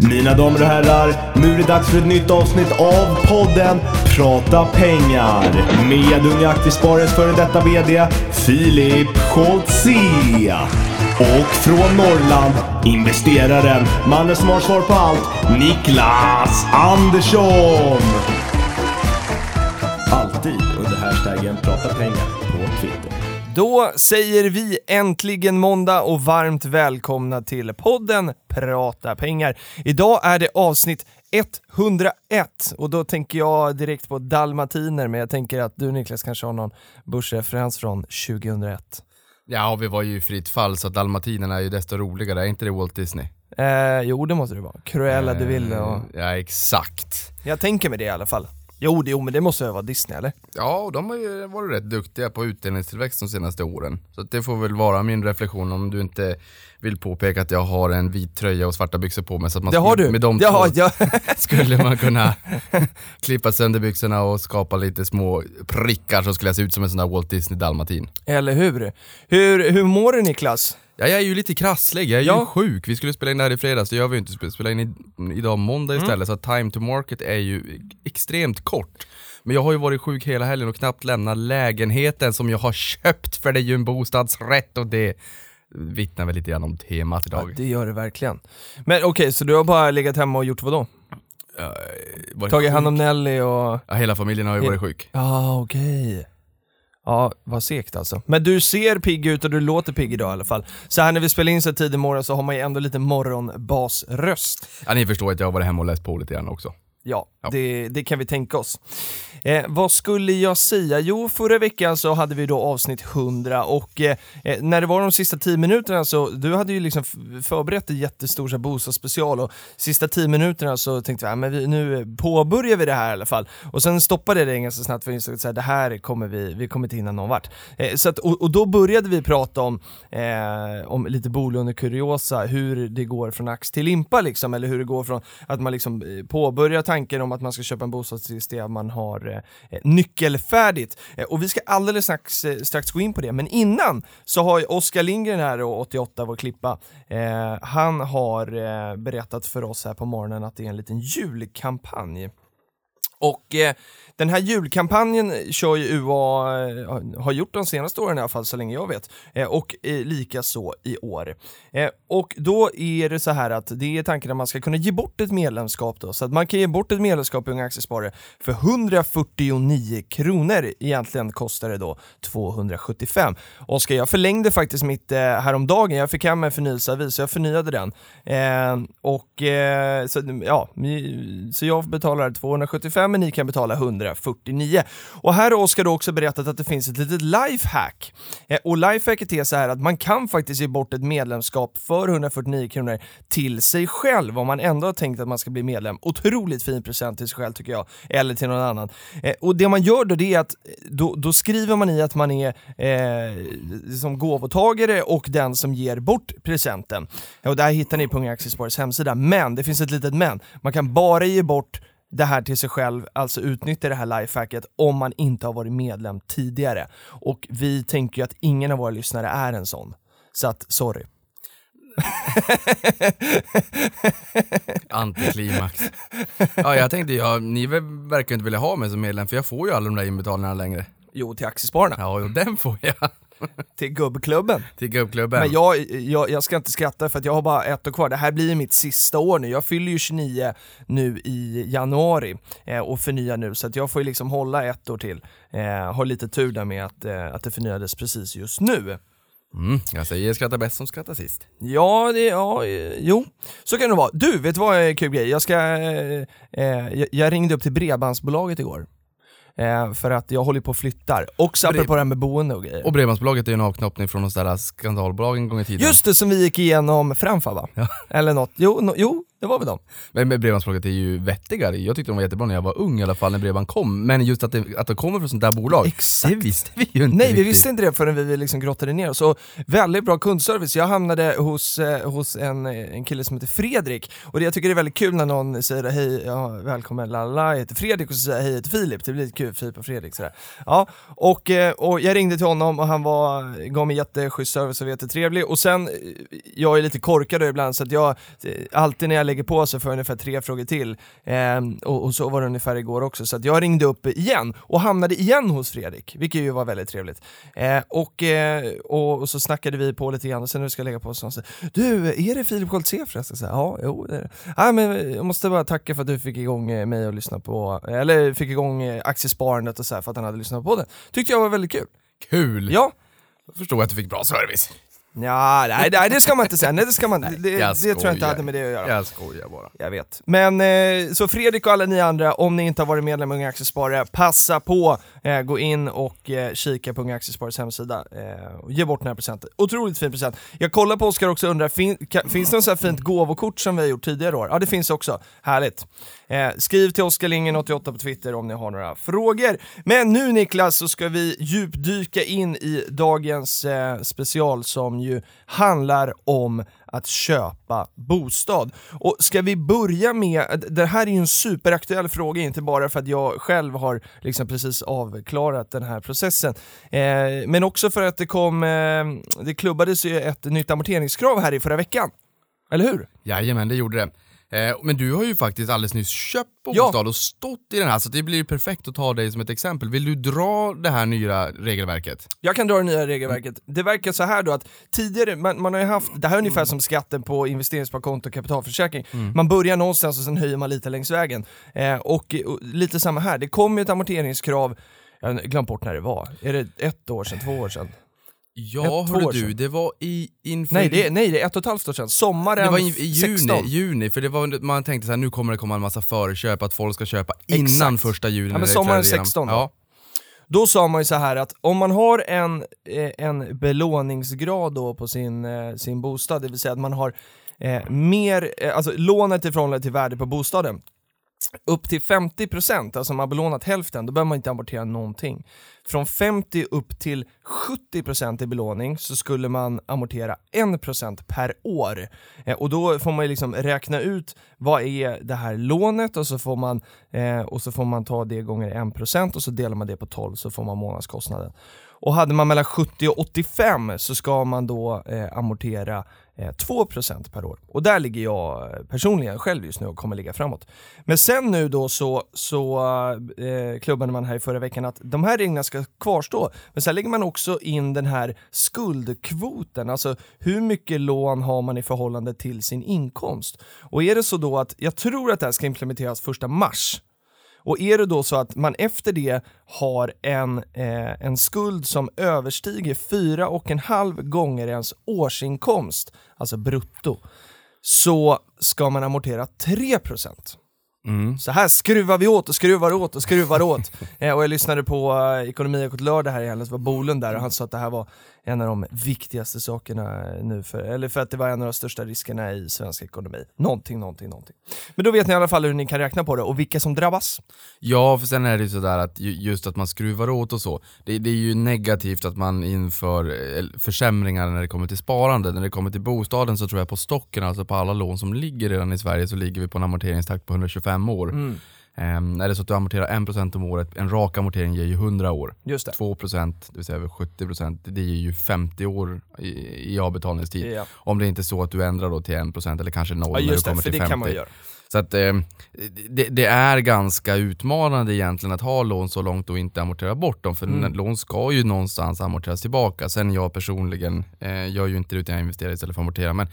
Mina damer och herrar, nu är det dags för ett nytt avsnitt av podden Prata pengar med Unga Aktiesparares före detta VD Filip Scholtze. Och från Norrland, investeraren, mannen som har svar på allt, Niklas Andersson. Alltid under hashtaggen Prata pengar på Twitter. Då säger vi äntligen måndag och varmt välkomna till podden Prata pengar. Idag är det avsnitt 101 och då tänker jag direkt på dalmatiner men jag tänker att du Niklas kanske har någon börsreferens från 2001. Ja, vi var ju i fritt fall så dalmatinerna är ju desto roligare, är inte det Walt Disney? Eh, jo det måste det vara. Cruella de Vil och... Eh, Ja, exakt. Jag tänker mig det i alla fall. Jo, det, jo men det måste väl vara Disney eller? Ja, och de har ju varit rätt duktiga på utdelningstillväxt de senaste åren. Så det får väl vara min reflektion om du inte vill påpeka att jag har en vit tröja och svarta byxor på mig så att man Det har du! med de det har, jag. skulle man kunna klippa sönder byxorna och skapa lite små prickar så skulle jag se ut som en sån där Walt Disney dalmatin. Eller hur? hur? Hur mår du Niklas? Ja, jag är ju lite krasslig, jag är Ja. ju sjuk. Vi skulle spela in det här i fredags, det gör vi ju inte. Vi spelar in i, idag måndag Mm. istället, så att time to market är ju extremt kort. Men jag har ju varit sjuk hela helgen och knappt lämnat lägenheten som jag har köpt, för det är ju en bostadsrätt och det vittnar väl lite grann om temat idag. Det gör det verkligen. Men okej, så du har bara legat hemma och gjort vad då? Ja, varit Tagit hand om Nelly och... Ja, hela familjen har ju varit sjuk. Ja, okej. Ja, vad segt alltså. Men du ser pigg ut och du låter pigg idag i alla fall. Så här när vi spelar in så tidig morgon så har man ju ändå lite morgonbasröst. Ja, ni förstår att jag har varit hemma och läst på lite grann också. Ja, Ja. Det, det kan vi tänka oss. Eh, vad skulle jag säga? Jo, förra veckan så hade vi då avsnitt 100 och eh, eh, när det var de sista 10 minuterna så, du hade ju liksom förberett en jättestor så här bostadsspecial och sista 10 minuterna så tänkte vi, ja, men vi, nu påbörjar vi det här i alla fall. Och sen stoppade det ganska snabbt för jag insåg att det här kommer vi, vi kommer inte hinna någon vart. Eh, så att, och, och då började vi prata om, eh, om lite bolånekuriosa, hur det går från ax till limpa liksom, eller hur det går från att man liksom eh, påbörjar tanken om att att man ska köpa en bostad tills det man har eh, nyckelfärdigt. Eh, och vi ska alldeles strax, eh, strax gå in på det, men innan så har ju Oskar Lindgren här, och 88, vår klippa, eh, han har eh, berättat för oss här på morgonen att det är en liten julkampanj. Och eh, den här julkampanjen kör ju UA, eh, har gjort de senaste åren i alla fall så länge jag vet, eh, och eh, lika så i år. Och då är det så här att det är tanken att man ska kunna ge bort ett medlemskap då, så att man kan ge bort ett medlemskap i Unga Aktiesparare för 149 kronor, egentligen kostar det då 275. Oskar, jag förlängde faktiskt mitt eh, häromdagen, jag fick hem en förnyelseavi så jag förnyade den. Eh, och eh, så, ja, så jag betalar 275 men ni kan betala 100. 1949. Och här har Oskar då också berättat att det finns ett litet lifehack. Eh, och lifehacket är så här att man kan faktiskt ge bort ett medlemskap för 149 kronor till sig själv om man ändå har tänkt att man ska bli medlem. Otroligt fin present till sig själv tycker jag, eller till någon annan. Eh, och det man gör då det är att då, då skriver man i att man är eh, som gåvotagare och den som ger bort presenten. Och det här hittar ni på Unga Aktiesparares hemsida, men det finns ett litet men. Man kan bara ge bort det här till sig själv, alltså utnyttja det här lifehacket om man inte har varit medlem tidigare. Och vi tänker ju att ingen av våra lyssnare är en sån. Så att, sorry. Antiklimax. ja, jag tänkte, ja, ni ver- verkar inte vilja ha mig som medlem för jag får ju alla de där inbetalningarna längre. Jo, till Aktiespararna. Ja, och den får jag. Till gubbklubben. Till gubbklubben. Men jag, jag, jag ska inte skratta för att jag har bara ett år kvar. Det här blir mitt sista år nu. Jag fyller ju 29 nu i januari eh, och förnyar nu så att jag får ju liksom hålla ett år till. Eh, har lite tur där med att, eh, att det förnyades precis just nu. Mm, jag säger skratta bäst som skrattar sist. Ja, det, ja, eh, jo, så kan det vara. Du, vet du vad är en kul grej? Jag, ska, eh, eh, jag, jag ringde upp till Bredbandsbolaget igår. Eh, för att jag håller på och flyttar. Också apropå det här med boende och grejer. Och Bredbandsbolaget är ju en avknoppning från de där skandalbolag en gång i tiden. Just det, som vi gick igenom Framfa va? Ja. Eller något. Jo, no, jo, det var väl de. Men men Bredbandsbolaget är ju vettigare. Jag tyckte de var jättebra när jag var ung i alla fall, när Bredband kom. Men just att det, att det kommer från sånt där bolag, Exakt. det visste vi ju inte Nej, vi riktigt. visste inte det förrän vi liksom grottade ner oss. Och väldigt bra kundservice. Jag hamnade hos, eh, hos en, en kille som heter Fredrik. Och det jag tycker det är väldigt kul när någon säger hej, ja, välkommen, lalala, jag heter Fredrik och så säger jag hej, jag heter Filip. Det blir lite kul, Filip och Fredrik sådär. Ja, och, eh, och jag ringde till honom och han var, gav mig jätteschysst service och var jättetrevlig. Och sen, eh, jag är lite korkad ibland så att jag, eh, alltid när jag lägger lägger på sig för ungefär tre frågor till. Eh, och, och, så var det ungefär igår också, så jag ringde upp igen och hamnade igen hos Fredrik, vilket ju var väldigt trevligt. Eh, och, eh, och, och, så snackade vi på lite grann och sen när vi ska lägga på så sa Du, är det Filip Koltze förresten? Så, ja, jo det är det. Ah, men jag måste bara tacka för att du fick igång eh, mig och lyssna på, eller fick igång eh, aktiesparandet och så här, för att han hade lyssnat på det. Tyckte jag var väldigt kul. Kul! Ja. Jag förstod att du fick bra service. Ja, nej, nej det ska man inte säga, nej, det, ska man, nej, det, det tror jag inte hade med det att göra. Jag skojar bara. Jag vet. Men eh, så Fredrik och alla ni andra, om ni inte har varit medlem i Unga Aktiesparare, passa på, eh, gå in och eh, kika på Unga Aktiesparares hemsida eh, och ge bort den här presenten. Otroligt fin present. Jag kollar på Oskar också och undrar, fin, kan, finns det något så här fint gåvokort som vi har gjort tidigare år? Ja det finns också, härligt. Eh, skriv till Oskarlingen88 på Twitter om ni har några frågor. Men nu Niklas så ska vi djupdyka in i dagens eh, special som ju handlar om att köpa bostad. Och ska vi börja med, det här är ju en superaktuell fråga, inte bara för att jag själv har liksom precis avklarat den här processen, eh, men också för att det kom, eh, det klubbades ju ett nytt amorteringskrav här i förra veckan. Eller hur? Jajamän, det gjorde det. Eh, men du har ju faktiskt alldeles nyss köpt bostad ja. och stått i den här, så det blir perfekt att ta dig som ett exempel. Vill du dra det här nya regelverket? Jag kan dra det nya regelverket. Det verkar så här då att tidigare, man, man har ju haft, det här är ungefär mm. som skatten på investeringssparkonto och kapitalförsäkring. Mm. Man börjar någonstans och sen höjer man lite längs vägen. Eh, och, och, lite samma här, det kom ju ett amorteringskrav, jag har glömt bort när det var, är det ett år sedan, två år sedan? Ja, hörru du, det var i inför... Nej det, nej, det är ett och ett halvt år sedan. Sommaren Det var i, i juni, 16. juni, för det var, man tänkte så här, nu kommer det komma en massa förköp, att folk ska köpa innan Exakt. första juli. Ja, men sommaren 16 ja. Då sa man ju så här att om man har en, eh, en belåningsgrad då på sin, eh, sin bostad, det vill säga att man har eh, mer, eh, alltså lånet i förhållande till värde på bostaden, upp till 50%, alltså om man har belånat hälften, då behöver man inte amortera någonting. Från 50 upp till 70% i belåning så skulle man amortera 1% per år. Eh, och då får man liksom räkna ut vad är det här lånet och så får man, eh, och så får man ta det gånger 1% och så delar man det på 12 så får man månadskostnaden. Och hade man mellan 70 och 85 så ska man då eh, amortera Eh, 2% per år. Och där ligger jag eh, personligen själv just nu och kommer ligga framåt. Men sen nu då så, så eh, klubbade man här i förra veckan att de här reglerna ska kvarstå. Men sen lägger man också in den här skuldkvoten, alltså hur mycket lån har man i förhållande till sin inkomst? Och är det så då att, jag tror att det här ska implementeras första mars, och är det då så att man efter det har en, eh, en skuld som överstiger fyra och en halv gånger ens årsinkomst, alltså brutto, så ska man amortera 3%. Mm. Så här skruvar vi åt och skruvar åt och skruvar åt. eh, och jag lyssnade på uh, Ekonomi och lördag här i helgen, var Bolund där och han sa att det här var en av de viktigaste sakerna nu, för, eller för att det var en av de största riskerna i svensk ekonomi. Någonting, någonting, någonting. Men då vet ni i alla fall hur ni kan räkna på det och vilka som drabbas. Ja, för sen är det ju sådär att just att man skruvar åt och så, det, det är ju negativt att man inför försämringar när det kommer till sparande. När det kommer till bostaden så tror jag på stocken, alltså på alla lån som ligger redan i Sverige, så ligger vi på en amorteringstakt på 125 år. Mm. Um, är det så att du amorterar 1% om året, en rak amortering ger ju 100 år. Just det. 2% det vill säga över 70% det ger ju 50 år i, i avbetalningstid. Ja. Om det inte är så att du ändrar då till 1% eller kanske 0 ja, när du kommer det, till 50. Kan man göra. Så att, eh, det, det, är ganska utmanande egentligen att ha lån så långt och inte amortera bort dem. För mm. lån ska ju någonstans amorteras tillbaka. Sen jag personligen eh, gör ju inte det utan jag investerar istället för att amortera. Men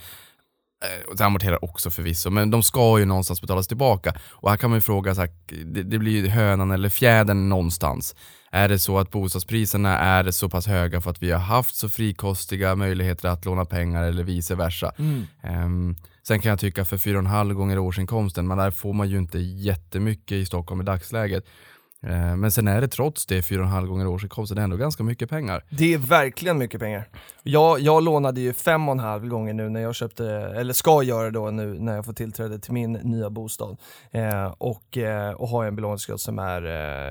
det amorterar också förvisso, men de ska ju någonstans betalas tillbaka. Och här kan man ju fråga, så här, det, det, blir ju hönan eller fjädern någonstans. Är det så att bostadspriserna är så pass höga för att vi har haft så frikostiga möjligheter att låna pengar eller vice versa? Mm. Um, sen kan jag tycka för 4,5 gånger årsinkomsten, men där får man ju inte jättemycket i Stockholm i dagsläget. Eh, men sen är det trots det 4,5 gånger årsinkomsten ändå ganska mycket pengar. Det är verkligen mycket pengar. Jag, jag lånade ju 5,5 gånger nu när jag köpte, eller ska göra då nu när jag får tillträde till min nya bostad. Eh, och, eh, och har en belåningsgrad som är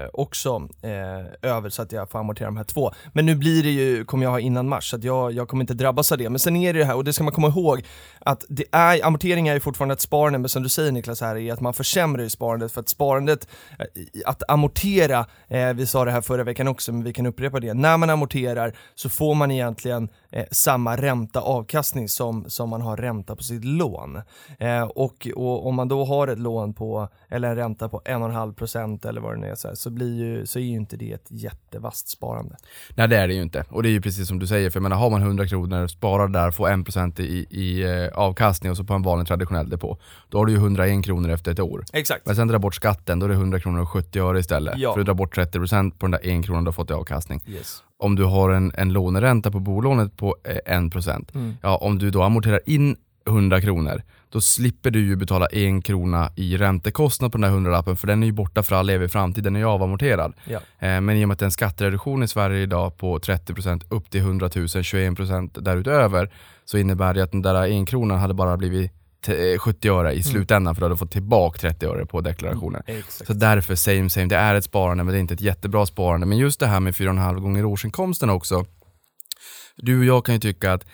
eh, också eh, över så att jag får amortera de här två. Men nu blir det ju, kommer jag ha innan mars, så att jag, jag kommer inte drabbas av det. Men sen är det det här, och det ska man komma ihåg, att det är, amortering är ju fortfarande ett sparande, men som du säger Niklas här, är att man försämrar ju sparandet för att sparandet, eh, att amortera amortera, eh, vi sa det här förra veckan också, men vi kan upprepa det. När man amorterar så får man egentligen eh, samma ränta avkastning som, som man har ränta på sitt lån. Eh, och, och om man då har ett lån på, eller en ränta på 1,5% eller vad det nu är, så, här, så, blir ju, så är ju inte det ett jättevast sparande. Nej det är det ju inte. Och det är ju precis som du säger, för jag menar, har man 100 kronor, sparar där, får 1% i, i eh, avkastning och så på en vanlig traditionell depå, då har du ju 101 kronor efter ett år. Exakt. Men sen dra bort skatten, då är det 100 kronor och 70 öre istället. Ja. För du drar bort 30% på den där 1 kronan du har fått i avkastning. Yes. Om du har en, en låneränta på bolånet på eh, 1%, Mm. ja om du då amorterar in 100 kronor, då slipper du ju betala en krona i räntekostnad på den där hundralappen för den är ju borta för all evig framtid, den är ju avamorterad. Ja. Eh, Men i och med att det är en skattereduktion i Sverige idag på 30% upp till 100 000, 21% därutöver, så innebär det att den där en kronan hade bara blivit eh, 70 öre i slutändan för du hade fått tillbaka 30 öre på deklarationen. Exakt. Så därför same same, det är ett sparande men det är inte ett jättebra sparande. Men just det här med 4,5 gånger årsinkomsten också. Du och jag kan ju tycka att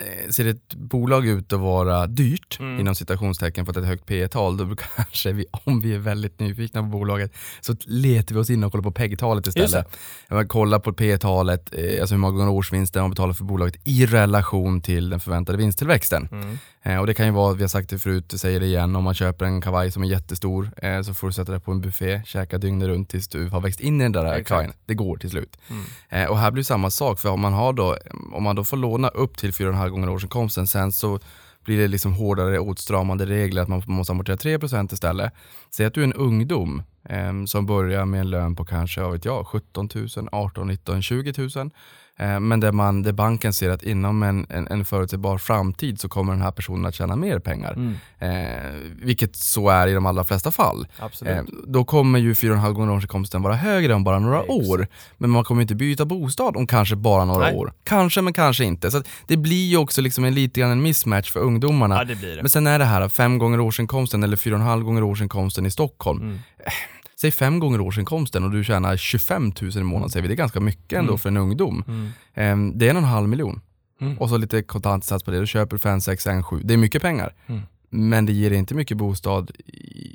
eh, ser ett bolag ut att vara dyrt, Mm. inom citationstecken för att det är ett högt P tal då kanske vi, om vi är väldigt nyfikna på bolaget, så letar vi oss in och kollar på PEG-talet istället. Man kollar på P-talet, eh, alltså hur många gånger årsvinsten man betalar för bolaget i relation till den förväntade vinsttillväxten. Mm. Eh, och det kan ju vara, vi har sagt det förut, säger det igen, om man köper en kavaj som är jättestor eh, så får du sätta det på en buffé, käka dygnet runt tills du har växt in i den där Exakt. kavajen. Det går till slut. Mm. Eh, och här blir det samma sak, för om man, har då, om man då får låna upp till 4,5 gånger årsinkomsten, sen så blir det liksom hårdare åtstramande regler att man måste amortera 3% istället. Säg att du är en ungdom eh, som börjar med en lön på kanske, vad vet jag, 17 000, 18 19 20 000. Eh, men där, man, där banken ser att inom en, en, en förutsägbar framtid så kommer den här personen att tjäna mer pengar. Mm. Eh, vilket så är i de allra flesta fall. Eh, då kommer ju 4,5 gånger årsinkomsten vara högre om bara några Exakt. år. Men man kommer inte byta bostad om kanske bara några Nej. år. Kanske men kanske inte. Så det blir ju också liksom en lite grann en mismatch för ungdomarna. Ja, det det. Men sen är det här 5 gånger årsinkomsten eller 4,5 gånger årsinkomsten i Stockholm. Mm. Säg 5 gånger årsinkomsten och du tjänar 25 000 i månaden säger vi. Det är ganska mycket ändå Mm. för en ungdom. Mm. Ehm, det är en och en halv miljon. Mm. Och så lite kontantinsats på det. Då köper du 5, 6, 1, 7. Det är mycket pengar. Mm. Men det ger inte mycket bostad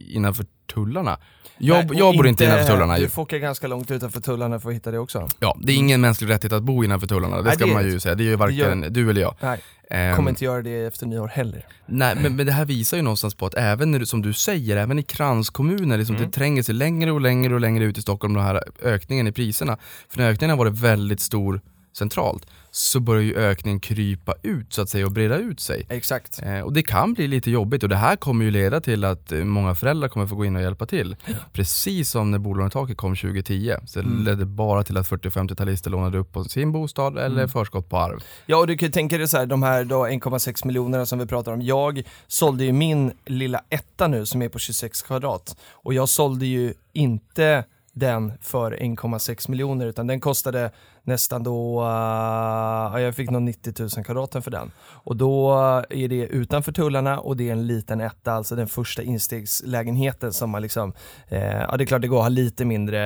innanför tullarna. Jag, Nej, jag bor inte innanför tullarna. Du får åka ganska långt utanför tullarna för att hitta det också. Ja, det är ingen mänsklig rättighet att bo innanför tullarna. Det Nej, ska det man ju säga. Det är ju varken gör- du eller jag. Nej, Ehm, kommer inte göra det efter nyår heller. Nej, men, men det här visar ju någonstans på att även när som du säger, även i kranskommuner, liksom Mm. det tränger sig längre och längre och längre ut i Stockholm, den här ökningen i priserna. För när ökningen har varit väldigt stor centralt, så börjar ju ökningen krypa ut så att säga och breda ut sig. Exakt. Eh, och det kan bli lite jobbigt och det här kommer ju leda till att eh, många föräldrar kommer få gå in och hjälpa till. Precis som när bolånetaket kom 2010, så det Mm. ledde bara till att 40-50-talister lånade upp på sin bostad eller Mm. förskott på arv. Ja, och du kan ju tänka dig så här, de här då 1,6 miljonerna som vi pratar om. Jag sålde ju min lilla etta nu som är på 26 kvadrat och jag sålde ju inte den för 1,6 miljoner utan den kostade nästan då, uh, jag fick nog 90 000 kvadraten för den. Och då är det utanför tullarna och det är en liten etta, alltså den första instegslägenheten som man liksom, uh, ja det är klart det går att ha lite mindre,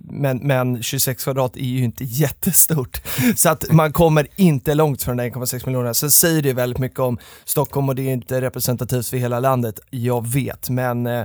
men, men 26 kvadrat är ju inte jättestort. Så att man kommer inte långt från de 1,6 miljonerna. Sen säger det väldigt mycket om Stockholm och det är inte representativt för hela landet, jag vet, men uh,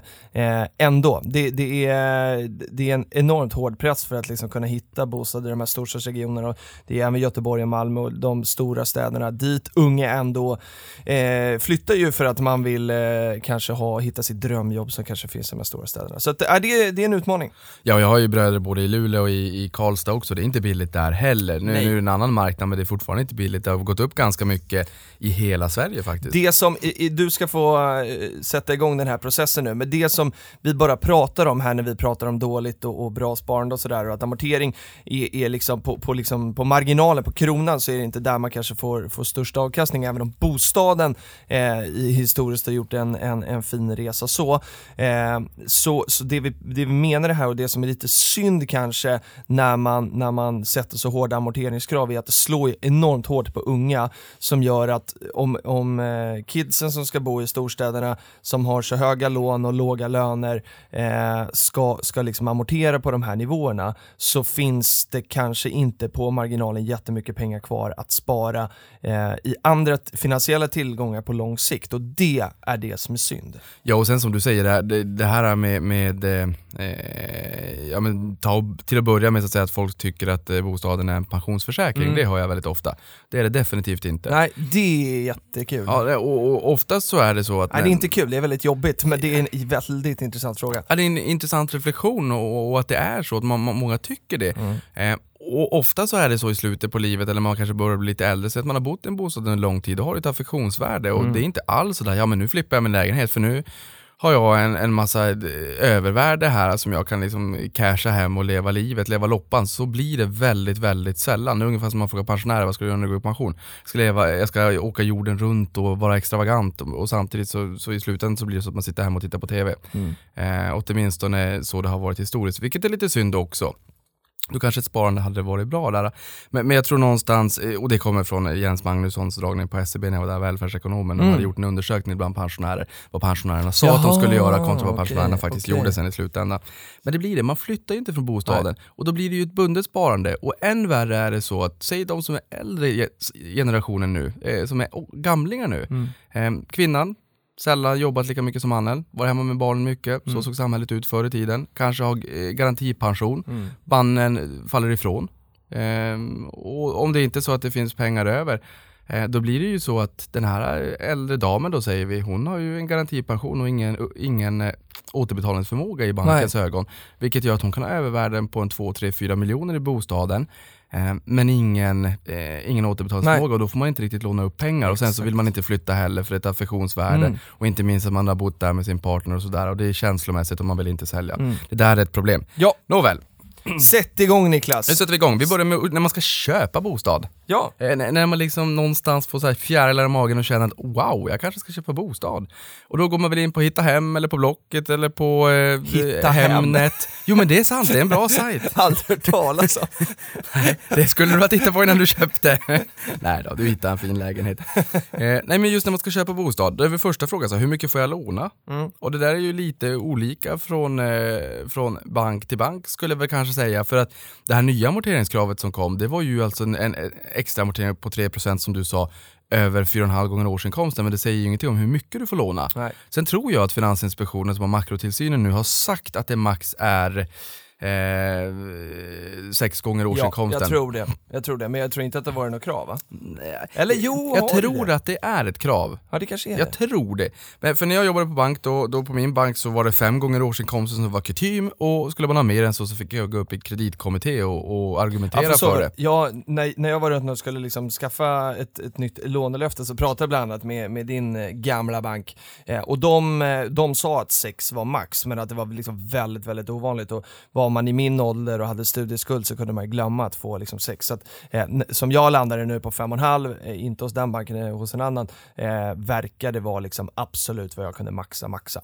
ändå. Det, det, är, det är en enormt hård press för att liksom kunna hitta bostäder i de här storstäderna storstadsregionerna. Och det är även Göteborg och Malmö och de stora städerna dit unga ändå eh, flyttar ju för att man vill eh, kanske ha, hitta sitt drömjobb som kanske finns i de här stora städerna. Så att, äh, det, det är en utmaning. Ja, jag har ju bröder både i Luleå och i, i Karlstad också, det är inte billigt där heller. Nu, nu är det en annan marknad men det är fortfarande inte billigt, det har gått upp ganska mycket i hela Sverige faktiskt. Det som, i- i- du ska få eh, sätta igång den här processen nu, men det som vi bara pratar om här när vi pratar om dåligt och, och bra sparande och sådär och att amortering är, är liksom på, på, liksom på marginalen, på kronan så är det inte där man kanske får, får största avkastning även om bostaden eh, i historiskt har gjort en, en, en fin resa så. Eh, så så det, vi, det vi menar det här och det som är lite synd kanske när man, när man sätter så hårda amorteringskrav är att det slår enormt hårt på unga som gör att om, om eh, kidsen som ska bo i storstäderna som har så höga lån och låga löner eh, ska, ska liksom amortera på de här nivåerna så finns det kanske inte på marginalen jättemycket pengar kvar att spara eh, i andra finansiella tillgångar på lång sikt och det är det som är synd. Ja och sen som du säger, det här, det, det här med, med eh, ja, men ta, till att börja med så att, säga att folk tycker att eh, bostaden är en pensionsförsäkring, Mm. det hör jag väldigt ofta. Det är det definitivt inte. Nej, det är jättekul. Ja, och, och oftast så är det så att... Nej, det är inte kul, det är väldigt jobbigt, men det är en väldigt intressant fråga. Ja, det är en intressant reflektion och, och att det är så, att man, många tycker det. Mm. Eh, och ofta så är det så i slutet på livet, eller man kanske börjar bli lite äldre, så att man har bott i en bostad under en lång tid, då har det ett affektionsvärde och Mm. det är inte alls sådär, ja men nu flippar jag min lägenhet för nu har jag en, en massa eh, övervärde här som jag kan liksom casha hem och leva livet, leva loppan, så blir det väldigt, väldigt sällan. Det är ungefär som man frågar pensionärer, vad ska du göra när du går i pension? Jag ska, leva, jag ska åka jorden runt och vara extravagant och, och samtidigt så, så i slutändan så blir det så att man sitter hemma och tittar på TV. Eh, åtminstone så det har varit historiskt, vilket är lite synd också. Då kanske ett sparande hade varit bra där. Men, men jag tror någonstans, eh, och det kommer från Jens Magnussons dragning på SCB när jag var där, välfärdsekonomen. De Mm. hade gjort en undersökning bland pensionärer, vad pensionärerna sa att de skulle Jaha, göra kontra vad pensionärerna faktiskt okej. gjorde sen i slutändan. Men det blir det, man flyttar ju inte från bostaden. Och då blir det ju ett bundet sparande. Och än värre är det så att, säg de som är äldre ge- generationen nu, eh, som är gamlingar nu. Mm. Eh, kvinnan, sällan jobbat lika mycket som mannen, var hemma med barnen mycket, Mm. så såg samhället ut förr i tiden. Kanske har eh, garantipension, Mm. mannen faller ifrån. Ehm, och om det inte är så att det finns pengar över, eh, då blir det ju så att den här äldre damen då säger vi, hon har ju en garantipension och ingen, ingen eh, återbetalningsförmåga i bankens ögon. Vilket gör att hon kan ha övervärden på en 2, 3, 4 miljoner i bostaden. Eh, Men ingen, eh, ingen återbetalningsförmåga och då får man inte riktigt låna upp pengar och sen så vill man inte flytta heller för ett affektionsvärde Mm. och inte minst att man har bott där med sin partner och sådär och det är känslomässigt och man vill inte sälja. Mm. Det där är ett problem. Ja, Nåväl, sätt igång Niklas. nu sätter vi igång. Vi börjar med när man ska köpa bostad. Ja, Eh, när- när man liksom någonstans får så här fjärilar i magen och känner att wow, jag kanske ska köpa bostad. Och då går man väl in på Hitta Hem eller på Blocket eller på eh, Hitta Hem. Hemnet. Jo men det är sant, det är en bra sajt. aldrig hört talas om. Nej, det skulle du ha tittat på innan du köpte. nej då, du hittar en fin lägenhet. Eh, nej men just när man ska köpa bostad, då är väl första frågan så här, hur mycket får jag låna? Mm. Och det där är ju lite olika från, eh, från bank till bank skulle jag väl kanske säga. För att det här nya amorteringskravet som kom, det var ju alltså en, en extra amortering på 3% som du sa, över 4,5 gånger årsinkomsten, men det säger ju ingenting om hur mycket du får låna. Nej. Sen tror jag att Finansinspektionen som har makrotillsynen nu har sagt att det max är eh, sex gånger Ja, årsinkomsten. jag tror det. Jag tror det, men jag tror inte att det var något krav va? Nej. Eller jo, Jag tror det? att det är ett krav. Ja, det kanske är Jag det. tror det. Men för när jag jobbade på bank, då, då på min bank så var det fem gånger årsinkomsten som var kutym och skulle man ha mer än så så fick jag gå upp i kreditkommitté och, och argumentera Ja, för så, för det. ja, när, när jag var runt och skulle liksom skaffa ett, ett nytt lånelöfte så pratade jag bland annat med, med din eh, gamla bank eh, och de, eh, de sa att sex var max men att det var liksom väldigt, väldigt ovanligt och var man i min ålder och hade studieskuld så kunde man glömma att få liksom sex. Så att, eh, som jag landade nu på fem och en halv, eh, inte hos den banken, eh, hos en annan, eh, verkar det vara liksom absolut vad jag kunde maxa, maxa.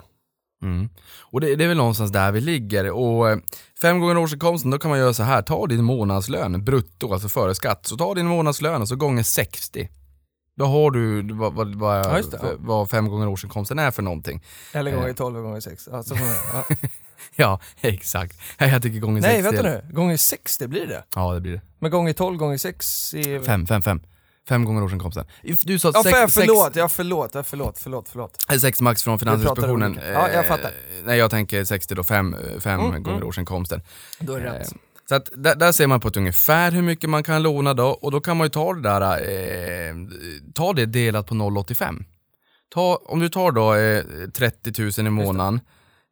Mm. Och det, det är väl någonstans där vi ligger. Och eh, fem gånger årsinkomsten, då kan man göra så här. Ta din månadslön brutto, alltså före skatt. Så ta din månadslön och så gånger 60. Då har du vad, vad, vad, Ja, det, ja. vad fem gånger årsinkomsten är för någonting. Eller Eh. gånger 12 gånger 6. Ja, så får man- ja. Ja, exakt. Jag tycker gånger Nej 60. vänta nu, gånger 60 blir det. Ja, det blir det. Men gånger 12 gånger 6 är... Fem, fem, fem. Fem gånger årsinkomsten. Du sa Ja, sex, för, sex, förlåt, ja förlåt, ja, förlåt, förlåt, förlåt. Sex max från Finansinspektionen. Ja, jag fattar. Eh, nej, jag tänker 60 då, fem, fem Mm, gånger mm. årsinkomsten. Då är det Eh, rätt. Så att där, där ser man på ett ungefär hur mycket man kan låna då, och då kan man ju ta det där, eh, ta det delat på 0,85. Ta, om du tar då eh, 30 000 i månaden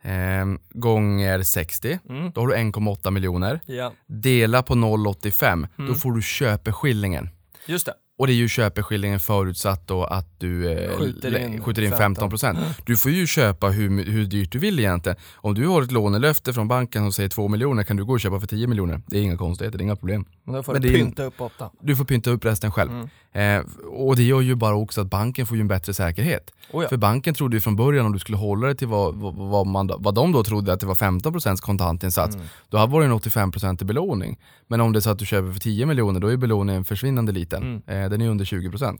eh, gånger 60, Mm. då har du 1,8 miljoner. Ja, Dela på 0,85, Mm. då får du köpeskillingen. just det. Och det är ju köpeskillingen förutsatt då att du eh, Skjuter in skjuter in 15. 15%. Du får ju köpa hur, hur dyrt du vill egentligen. Om du har ett lånelöfte från banken som säger 2 miljoner kan du gå och köpa för 10 miljoner. Det är inga konstigheter, det är inga problem. Men då får Men du det är pynta upp åtta. Du får pynta upp resten själv. Mm. Eh, och det gör ju bara också att banken får ju en bättre säkerhet. Oh ja. För banken trodde ju från början om du skulle hålla dig till vad, vad, man, vad de då trodde att det var 15% kontantinsats, Mm. då hade det en 85% i belåning. Men om det är så att du köper för 10 miljoner, då är belåningen försvinnande liten. Mm. Eh, den är under 20%.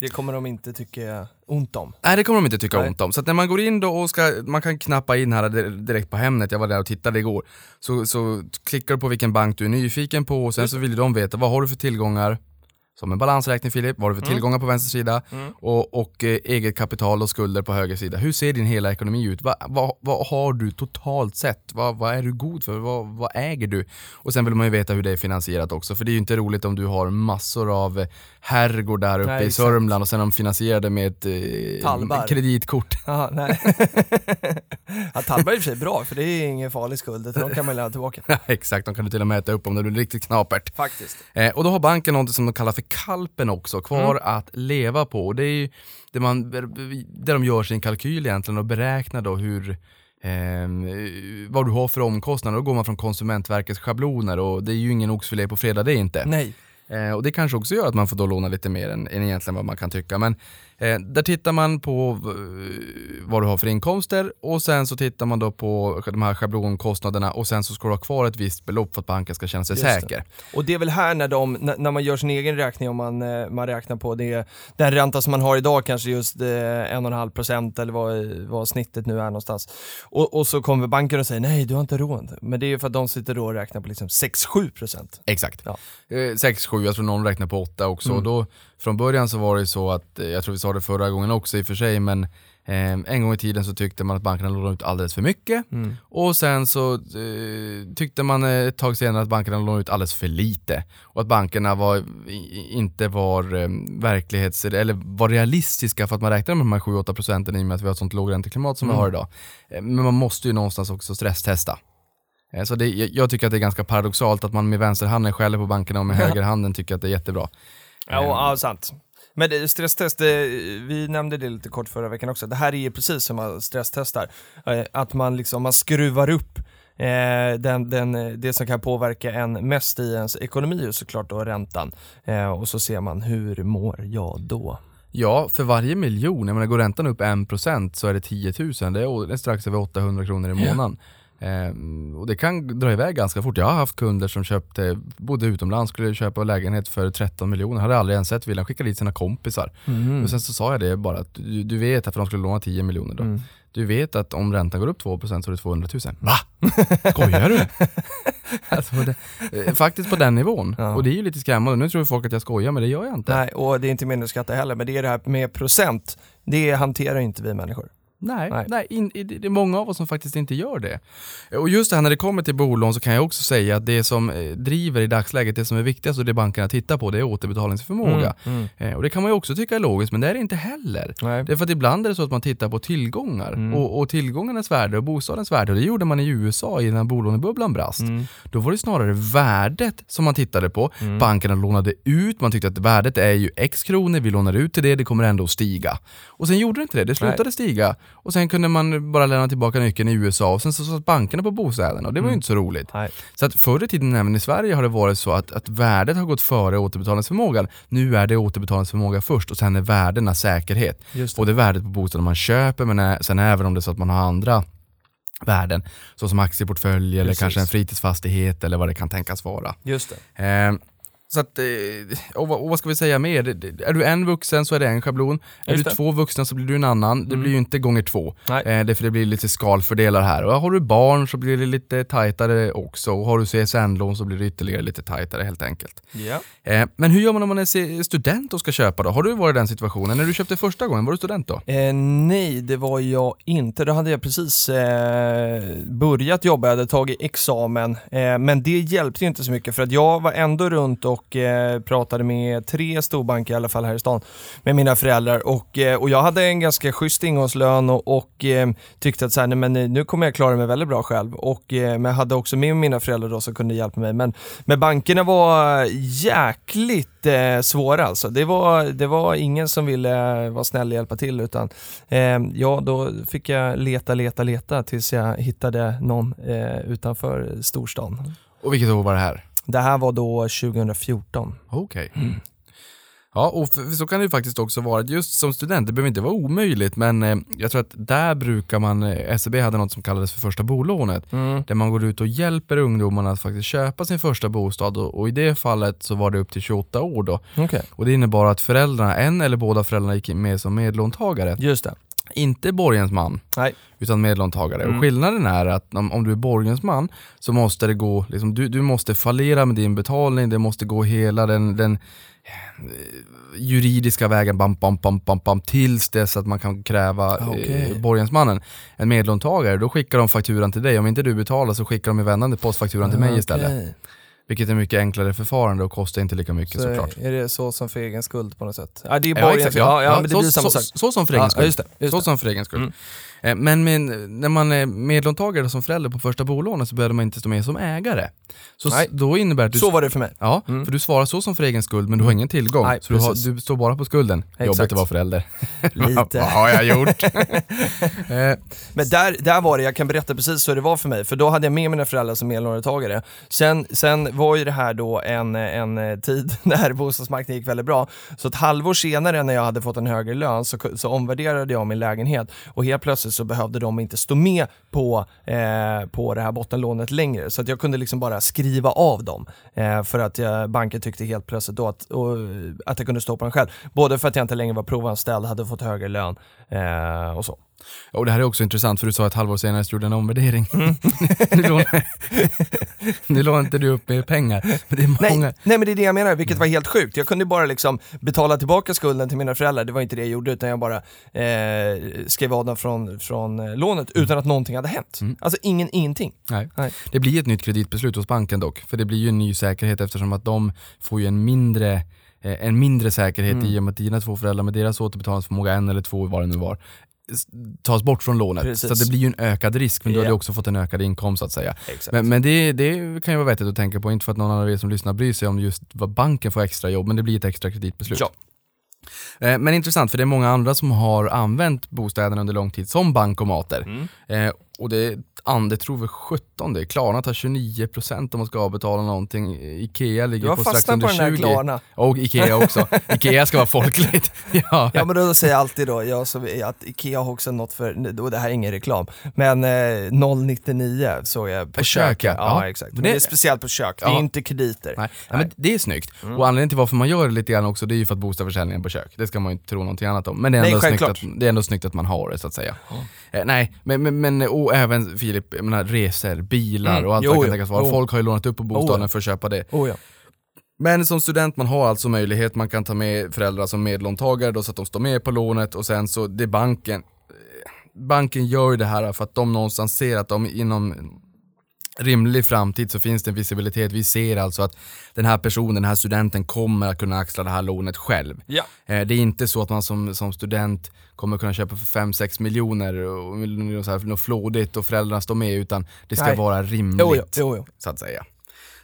Det kommer de inte tycka ont om. Nej det kommer de inte tycka Nej. ont om. Så när man går in då och ska, man kan knappa in här di- direkt på Hemnet, jag var där och tittade igår. Så, så klickar du på vilken bank du är nyfiken på och sen så vill de veta vad har du för tillgångar, som en balansräkning Filip, vad har du för tillgångar på vänster sida och, och eh, eget kapital och skulder på höger sida. Hur ser din hela ekonomi ut? Vad, vad, vad har du totalt sett? Vad, vad är du god för? Vad, vad äger du? Och sen vill man ju veta hur det är finansierat också, för det är ju inte roligt om du har massor av eh, herrgårdar uppe Nej, i exakt. Sörmland och sen de finansierade med ett eh, kreditkort. Jaha, nej. ja, Tallberg är i och för sig bra, för det är ingen farlig skuld, utan de kan man lämna tillbaka. Exakt, de kan du till och med äta upp om det blir riktigt knapert. Faktiskt. Eh, och då har banken något som de kallar för kalpen också, kvar att leva på. Och det är ju det, man, det de gör sin kalkyl egentligen och beräknar då hur ehm, vad du har för omkostnader. Då går man från Konsumentverkets schabloner och det är ju ingen oxfilé på fredag det är inte. Nej. Eh, och det kanske också gör att man får då låna lite mer än, än egentligen vad man kan tycka. Men eh, där tittar man på eh, vad du har för inkomster och sen så tittar man då på de här schablonkostnaderna och sen så ska du ha kvar ett visst belopp för att banken ska känna sig Just det. säker. Och det är väl här när, de, när man gör sin egen räkning, om man, eh, man räknar på det, den ränta som man har idag, kanske just eh, 1,5% eller vad, vad snittet nu är någonstans. Och, och så kommer banken och säger nej, du har inte råd. Men det är ju för att de sitter då och räknar på liksom 6-7%. Exakt. Ja. Eh, 6, 7, jag tror någon räknar på 8 också. Mm. Och då, från början så var det så att, eh, jag tror vi sa det förra gången också i och för sig, men eh, en gång i tiden så tyckte man att bankerna lånade ut alldeles för mycket. Mm. Och sen så eh, tyckte man ett tag senare att bankerna lånade ut alldeles för lite. Och att bankerna var, inte var eh, verklighets, eller var realistiska för att man räknar med de här 7-8 procenten i och med att vi har ett sånt lågränteklimat som Mm. vi har idag. Eh, Men man måste ju någonstans också stresstesta. Så det, jag jag tycker att det är ganska paradoxalt att man med vänsterhanden skäller på bankerna och med högerhanden tycker att det är jättebra. Ja, ja, sant. Men stresstest, vi nämnde det lite kort förra veckan också. Det här är ju precis som man stresstestar. Eh, Att man liksom, man skruvar upp eh, den, den, det som kan påverka en mest i ens ekonomi är såklart då räntan. Eh, och så ser man, hur mår jag då? Ja, för varje miljon, jag menar går räntan upp 1% så är det 10 000, det är, strax över 800 kronor i månaden. Ehm, och det kan dra iväg ganska fort. Jag har haft kunder som köpte, bodde utomlands, skulle köpa lägenhet för 13 miljoner, hade aldrig ens sett villan, skickade dit sina kompisar. Och sen så sa jag det bara, att du, du vet att för de skulle låna 10 miljoner då. Mm. Du vet att om räntan går upp 2% så är det 200 000. Va? Skojar du? alltså, det, eh, faktiskt på den nivån. Ja. Och det är ju lite skrämmande. Nu tror folk att jag skojar men det gör jag inte. Nej, och det är inte meningen att skratta heller, men det är det här med procent. Det hanterar inte vi människor. Nej, Nej. nej. in, i- det är många av oss som faktiskt inte gör det. Och just det här när det kommer till bolån så kan jag också säga att det som eh, driver i dagsläget, det som är viktigast och det bankerna tittar på, det är återbetalningsförmåga. Mm, Eh, Och det kan man ju också tycka är logiskt, men det är det inte heller. Nej. Det är för att ibland är det så att man tittar på tillgångar Mm. och, och tillgångarnas värde och bostadens värde. Och det gjorde man i USA innan bolånebubblan brast. Mm. Då var det snarare värdet som man tittade på. Bankerna lånade ut, man tyckte att värdet är ju x kronor, vi lånar ut till det, det kommer ändå att stiga. Och sen gjorde det inte det, det slutade stiga. Och sen kunde man bara lämna tillbaka nyckeln i USA och sen så satt bankerna på bostäderna och det var ju inte så roligt. Nej. Så att förr i tiden även i Sverige har det varit så att, att värdet har gått före återbetalningsförmågan. Nu är det återbetalningsförmåga först och sen är värdena säkerhet. Just det. Både värdet på bostaden man köper men sen även om det är så att man har andra värden såsom aktieportfölj eller Precis. kanske en fritidsfastighet eller vad det kan tänkas vara. Just det. Eh, så att, eh, och, vad- och vad ska vi säga mer? Är du en vuxen så är det en schablon. Är du två vuxna så blir du en annan. Det Mm. blir ju inte gånger två. Nej. Eh, det, för det blir lite skalfördelar här. Och har du barn så blir det lite tajtare också. Och har du CSN-lån så blir det ytterligare lite tajtare helt enkelt. Ja. Eh, men hur gör man om man är student och ska köpa då? Har du varit i den situationen? När du köpte första gången, var du student då? Eh, nej, det var jag inte. Då hade jag precis eh, börjat jobba, jag hade tagit examen. Eh, men det hjälpte inte så mycket för att jag var ändå runt och eh, pratade med tre storbanker i alla fall här i stan med mina föräldrar och, eh, och jag hade en ganska schysst ingångslön och, och eh, tyckte att så här, nej, men eh, nu kommer jag klara mig väldigt bra själv. Och, eh, men jag hade också med mina föräldrar då som kunde hjälpa mig. Men, men bankerna var jäkligt eh, svåra alltså. Det var, det var ingen som ville vara snäll och hjälpa till utan eh, ja, då fick jag leta, leta, leta tills jag hittade någon eh, utanför storstan. Och vilket år var det här? Det här var då 2014. Okej. Ja, och för, för så kan det ju faktiskt också vara. Just som student, det behöver inte vara omöjligt, men eh, jag tror att där brukar man, eh, SEB hade något som kallades för första bolånet, Mm. där man går ut och hjälper ungdomarna att faktiskt köpa sin första bostad och, och i det fallet så var det upp till 28 år då. Okej, Och det innebar att föräldrarna, en eller båda föräldrarna gick med som medlåntagare. just det. Inte borgensman, Nej. utan medlåntagare. Mm. Och skillnaden är att om, om du är borgensman så måste det gå, liksom, du, du måste fallera med din betalning, det måste gå hela den, den juridiska vägen bam, bam, bam, bam, bam, tills dess att man kan kräva Okej. eh, borgensmannen. En medlåntagare, då skickar de fakturan till dig. Om inte du betalar så skickar de i vändande post fakturan till mig istället. Okej. Vilket är mycket enklare förfarande och kostar inte lika mycket Så såklart. är det så som för egen skuld på något sätt? Ja, det är Ja, exakt, ja, ja, men det så, blir samma så, sak. Så, som för egen Ja, skull. just det, just så det. som för egen skull. Mm. Eh, Men med, när man är medlåntagare som förälder på första bolånet så behöver man inte stå med som ägare. Så Nej. då innebär du, Så var det för mig. ja, Mm. för du svarar så som för egen skuld men du har ingen tillgång. Nej, så du, har, du står bara på skulden. Jobbigt att vara förälder. Lite. Vad har jag gjort? eh, Men där, där var det, jag kan berätta precis hur det var för mig, för då hade jag med mina föräldrar som medlåntagare. Sen, sen var ju det här då en, en tid när bostadsmarknaden gick väldigt bra, så ett halvår senare när jag hade fått en högre lön så, så omvärderade jag min lägenhet och helt plötsligt så behövde de inte stå med på, eh, på det här bottenlånet längre, så att jag kunde liksom bara skriva av dem eh, för att jag, banken tyckte helt plötsligt då att, och, att jag kunde stå på den själv. Både för att jag inte längre var provanställd, hade fått högre lön eh, och så och det här är också intressant för du sa att ett halvår senare så gjorde en omvärdering. Mm. nu, lånar inte du upp mer pengar. Men det är Nej, många, nej men det är det jag menar, vilket var helt sjukt. Jag kunde bara liksom betala tillbaka skulden till mina föräldrar, det var inte det jag gjorde utan jag bara eh, skrev av dem från, från eh, lånet utan att någonting hade hänt. Alltså ingen, ingenting. Nej. Nej. Det blir ett nytt kreditbeslut hos banken dock, för det blir ju en ny säkerhet eftersom att de får ju en mindre eh, en mindre säkerhet Mm. i och med att dina två föräldrar med deras återbetalningsförmåga, en eller två vad det nu var, tas bort från lånet. Precis. Så det blir ju en ökad risk, men du Ja. hade också fått en ökad inkomst så att säga. Exakt. Men, men det, det kan ju vara vettigt att tänka på, inte för att någon av er som lyssnar bryr sig om just vad banken får extra jobb, men det blir ett extra kreditbeslut. Ja. Eh, Men intressant, för det är många andra som har använt bostäderna under lång tid som bankomater. Mm. Och det, an, det tror vi 17, det Klarna tar 29% om man ska avbetala någonting. Ikea ligger på strax under på den här 20. Klarna. Och Ikea också. Ikea ska vara folkligt. ja. Ja men då säger jag alltid då, jag som, att Ikea har också något för, och det här är ingen reklam, men eh, 099 såg jag på, kök, köket. ja. Ja, exakt. Men det är det- speciellt på kök, det Ja. är inte krediter. Nej, ja, men det är snyggt. Mm. Och anledningen till varför man gör det lite grann också, det är ju för att boosta försäljningen på kök. Det ska man ju inte tro någonting annat om. Men det är Nej, ändå, snyggt självklart. att, det är ändå snyggt att man har det så att säga. Eh, nej, men, men, men och även Filip, jag menar resor, bilar Mm. och allt Jo, vad det kan tänkas vara. Jo. Folk har ju lånat upp på bostaden Oh, för att köpa det. Oh, ja. Men som student, man har alltså möjlighet, man kan ta med föräldrar som medlåntagare då så att de står med på lånet och sen så, det är banken, banken gör ju det här för att de någonstans ser att de inom rimlig framtid så finns det en visibilitet. Vi ser alltså att den här personen, den här studenten kommer att kunna axla det här lånet själv. Ja. Eh, Det är inte så att man som, som student kommer kunna köpa för 5-6 miljoner och så här, något flådigt och föräldrarna står med utan det ska Nej. vara rimligt Jo, jo, jo, så att säga.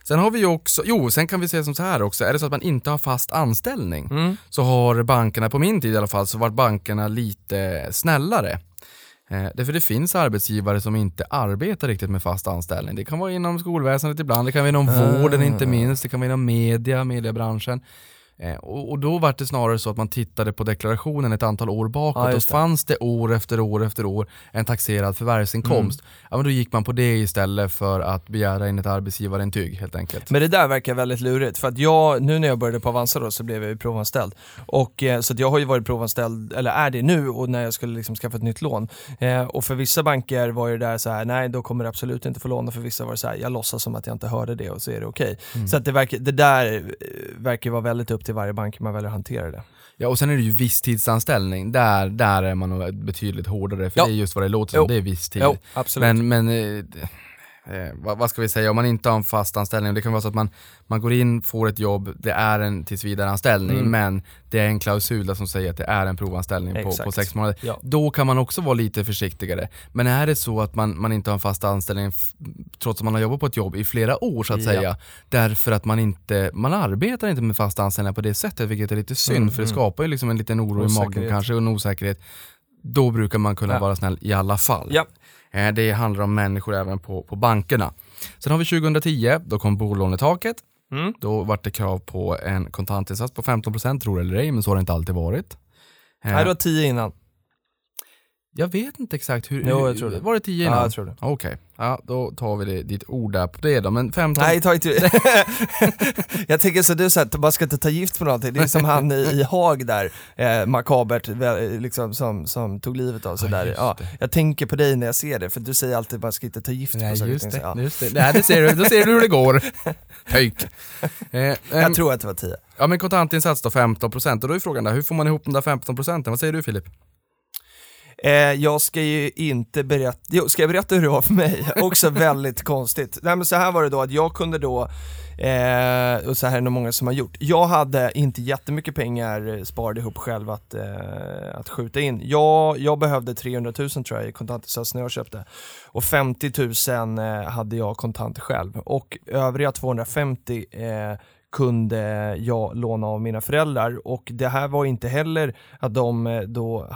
Sen har vi också, jo sen kan vi säga som så här också, är det så att man inte har fast anställning Mm. så har bankerna, på min tid i alla fall, så var bankerna lite snällare. Eh, därför det finns arbetsgivare som inte arbetar riktigt med fast anställning. Det kan vara inom skolväsendet ibland, det kan vara inom Ah. vården inte minst, det kan vara inom media, mediebranschen. Eh, och, då var det snarare så att man tittade på deklarationen ett antal år bakåt Ja, och fanns det år efter år efter år en taxerad förvärvsinkomst, Mm. ja, men då gick man på det istället för att begära in ett arbetsgivarintyg helt enkelt. Men det där verkar väldigt lurigt, för att jag, nu när jag började på Avanza då, så blev jag ju provanställd. Och, eh, så jag har ju varit provanställd, eller är det nu, och när jag skulle liksom skaffa ett nytt lån. Eh, och för vissa banker var ju det där så här, nej då kommer du absolut inte få låna, för vissa var det så här, jag låtsas som att jag inte hörde det och så är det okej. Så att det, verkar, det där verkar vara väldigt upp till varje bank man väljer att hantera det. Ja och sen är det ju visstidsanställning, där, där är man nog betydligt hårdare för Ja. det är just vad det låter som, Jo. det är visstid. Jo, absolut. Men, men eh, vad, vad ska vi säga, om man inte har en fast anställning, det kan vara så att man, man går in, får ett jobb, det är en tillsvidareanställning Mm. men det är en klausul där som säger att det är en provanställning på, Exakt. på sex månader. Ja. Då kan man också vara lite försiktigare. Men är det så att man, man inte har en fast anställning trots att man har jobbat på ett jobb i flera år så att Ja. säga, därför att man inte, man arbetar inte med fasta anställningar på det sättet, vilket är lite synd Mm, för det mm. skapar ju liksom en liten oro i magen Osäkerhet. kanske och en osäkerhet. Då brukar man kunna Ja. vara snäll i alla fall. Ja. Eh, Det handlar om människor även på, på bankerna. Sen har vi 2010, då kom bolånetaket. Mm. Då vart det krav på en kontantinsats på 15% tror det eller ej, men så har det inte alltid varit. Eh, Nej, det var 10 innan. Jag vet inte exakt hur, Jo, jag tror det. var det 10 innan? Ja, jag tror det. Okej, ja, då tar vi det, ditt ord där på det då. Men 15... Nej, ta inte... jag tänker så du säger att man ska inte ta gift på någonting. Det är som han i, i Haag där, eh, makabert, liksom, som, som tog livet av sig Ja, där. Ja, jag tänker på dig när jag ser det, för du säger alltid att man ska inte ta gift på Nej, saker och just det. Ja. Just det. Nej, det ser du, då ser du hur det går. Höjk. Eh, ehm, Jag tror att det var 10. Ja men kontantinsats då 15% och då är frågan där, hur får man ihop de där 15%? Vad säger du Filip? Eh, jag ska ju inte berätta, jo, ska jag berätta hur det var för mig? Också väldigt konstigt. Nej men så här var det då att jag kunde då, eh, och så här är det nog många som har gjort, jag hade inte jättemycket pengar sparade ihop själv att, eh, att skjuta in. Jag, jag behövde 300 000 tror jag i kontantinsats när jag köpte och 50 000 eh, hade jag kontant själv och övriga 250 eh, kunde jag låna av mina föräldrar och det här var inte heller att de eh, då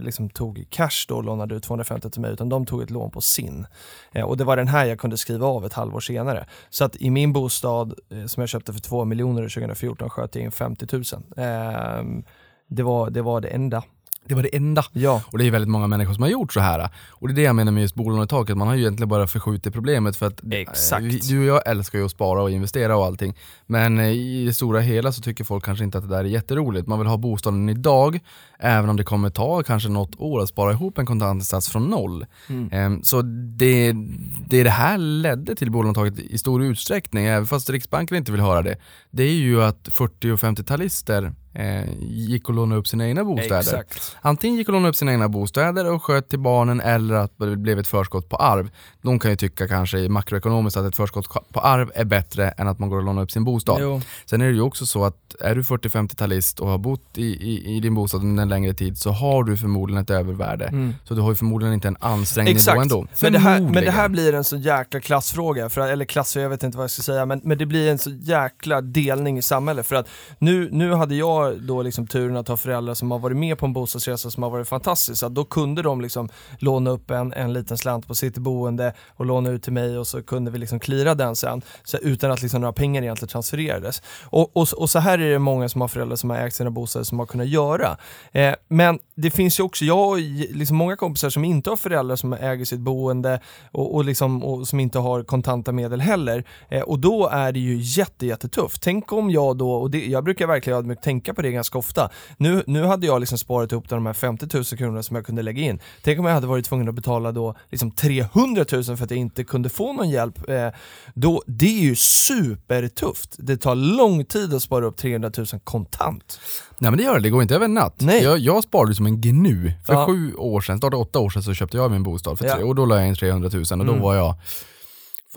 liksom tog cash då och lånade ut 250 till mig utan de tog ett lån på sin. Eh, och det var den här jag kunde skriva av ett halvår senare. Så att i min bostad eh, som jag köpte för 2 miljoner 2014 sköt jag in 50 000. Ehm, det, var, det var det enda. Det var det enda. Ja. Och det är väldigt många människor som har gjort så här. Och det är det jag menar med just bolånetaket, man har ju egentligen bara förskjutit problemet för att Exakt. du och jag älskar ju att spara och investera och allting. Men eh, i det stora hela så tycker folk kanske inte att det där är jätteroligt. Man vill ha bostaden idag, även om det kommer ta kanske något år att spara ihop en kontantinsats från noll. Mm. Ehm, Så det, det det här ledde till bolånetaket i stor utsträckning, även fast Riksbanken inte vill höra det, det är ju att 40 och 50-talister eh, gick och lånade upp sina egna bostäder. Exakt. Antingen gick och lånade upp sina egna bostäder och sköt till barnen eller att det blev ett förskott på arv. De kan ju tycka kanske i makroekonomiskt att ett förskott på arv är bättre än att man går och lånar upp sin bostad. Jo. Sen är det ju också så att är du 40-50-talist och har bott i, i, i din bostad under en längre tid så har du förmodligen ett övervärde. Mm. Så du har ju förmodligen inte en ansträngd nivå Exakt, ändå. men det, här, men det här blir en så jäkla klassfråga, för, eller klass, jag vet inte vad jag ska säga, men, men det blir en så jäkla delning i samhället. För att nu, nu hade jag då liksom turen att ha föräldrar som har varit med på en bostadsresa som har varit fantastisk, så att då kunde de liksom låna upp en, en liten slant på sitt boende och låna ut till mig och så kunde vi liksom klira den sen, så utan att liksom några pengar egentligen transfererades. Och, och, och så här är det många som har föräldrar som har ägt sina bostäder som har kunnat göra. Eh, men det finns ju också, jag har liksom många kompisar som inte har föräldrar som äger sitt boende och, och, liksom, och som inte har kontanta medel heller. Eh, och då är det ju jätte, jättetufft. Tänk om jag då, och det, jag brukar verkligen ödmjukt tänka på det ganska ofta. Nu, nu hade jag liksom sparat ihop de här 50 000 kronorna som jag kunde lägga in. Tänk om jag hade varit tvungen att betala då liksom 300 000 för att jag inte kunde få någon hjälp. Eh, då, det är ju supertufft. Det tar lång tid att spara upp 300 000 kontant. Nej men det gör det, det går inte över en natt. Nej. Jag, jag sparade som en gnu. För Ja. sju år sedan, snart åtta år sedan så köpte jag min bostad. För Ja. tre, och då la jag in 300 000 och då Mm. var jag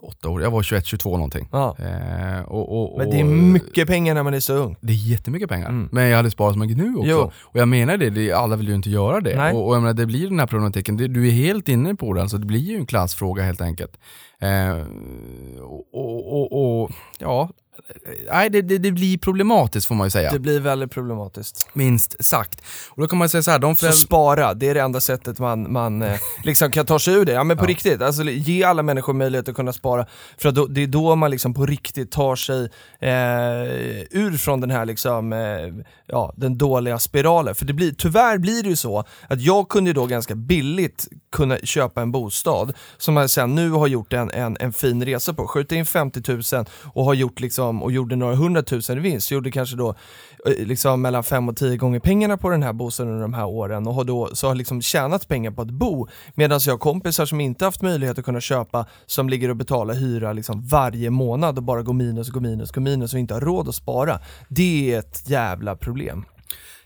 åtta år, jag var 21-22 någonting. Ja. Eh, och, och, Men det är och- mycket pengar när man är så ung. Det är jättemycket pengar. Mm. Men jag hade sparat som en gnu också. Jo. Och jag menar det, det, alla vill ju inte göra det. Nej. Och, och jag menar, det blir den här problematiken, det, du är helt inne på det, alltså det blir ju en klassfråga helt enkelt. Eh, och, och, och, och ja, nej det, det, det blir problematiskt får man ju säga. Det blir väldigt problematiskt. Minst sagt. Och då kan man säga så här, de Så föräldrar... spara, det är det enda sättet man, man eh, liksom kan ta sig ur det. Ja men på Ja. riktigt, alltså, ge alla människor möjlighet att kunna spara. För att då, det är då man liksom på riktigt tar sig eh, ur från den här liksom, eh, ja, den dåliga spiralen. För det blir, tyvärr blir det ju så att jag kunde ju då ganska billigt kunna köpa en bostad som jag sen nu har gjort en, en, en fin resa på. Skjuta in 50 000 och har gjort liksom, och gjorde några hundratusen i vinst. Gjorde kanske då eh, liksom mellan fem och tio gånger pengarna på den här bostaden under de här åren och har då så har liksom tjänat pengar på att bo. Medan jag har kompisar som inte haft möjlighet att kunna köpa som ligger och betalar hyra liksom varje månad och bara går minus, går minus, går minus och inte har råd att spara. Det är ett jävla problem.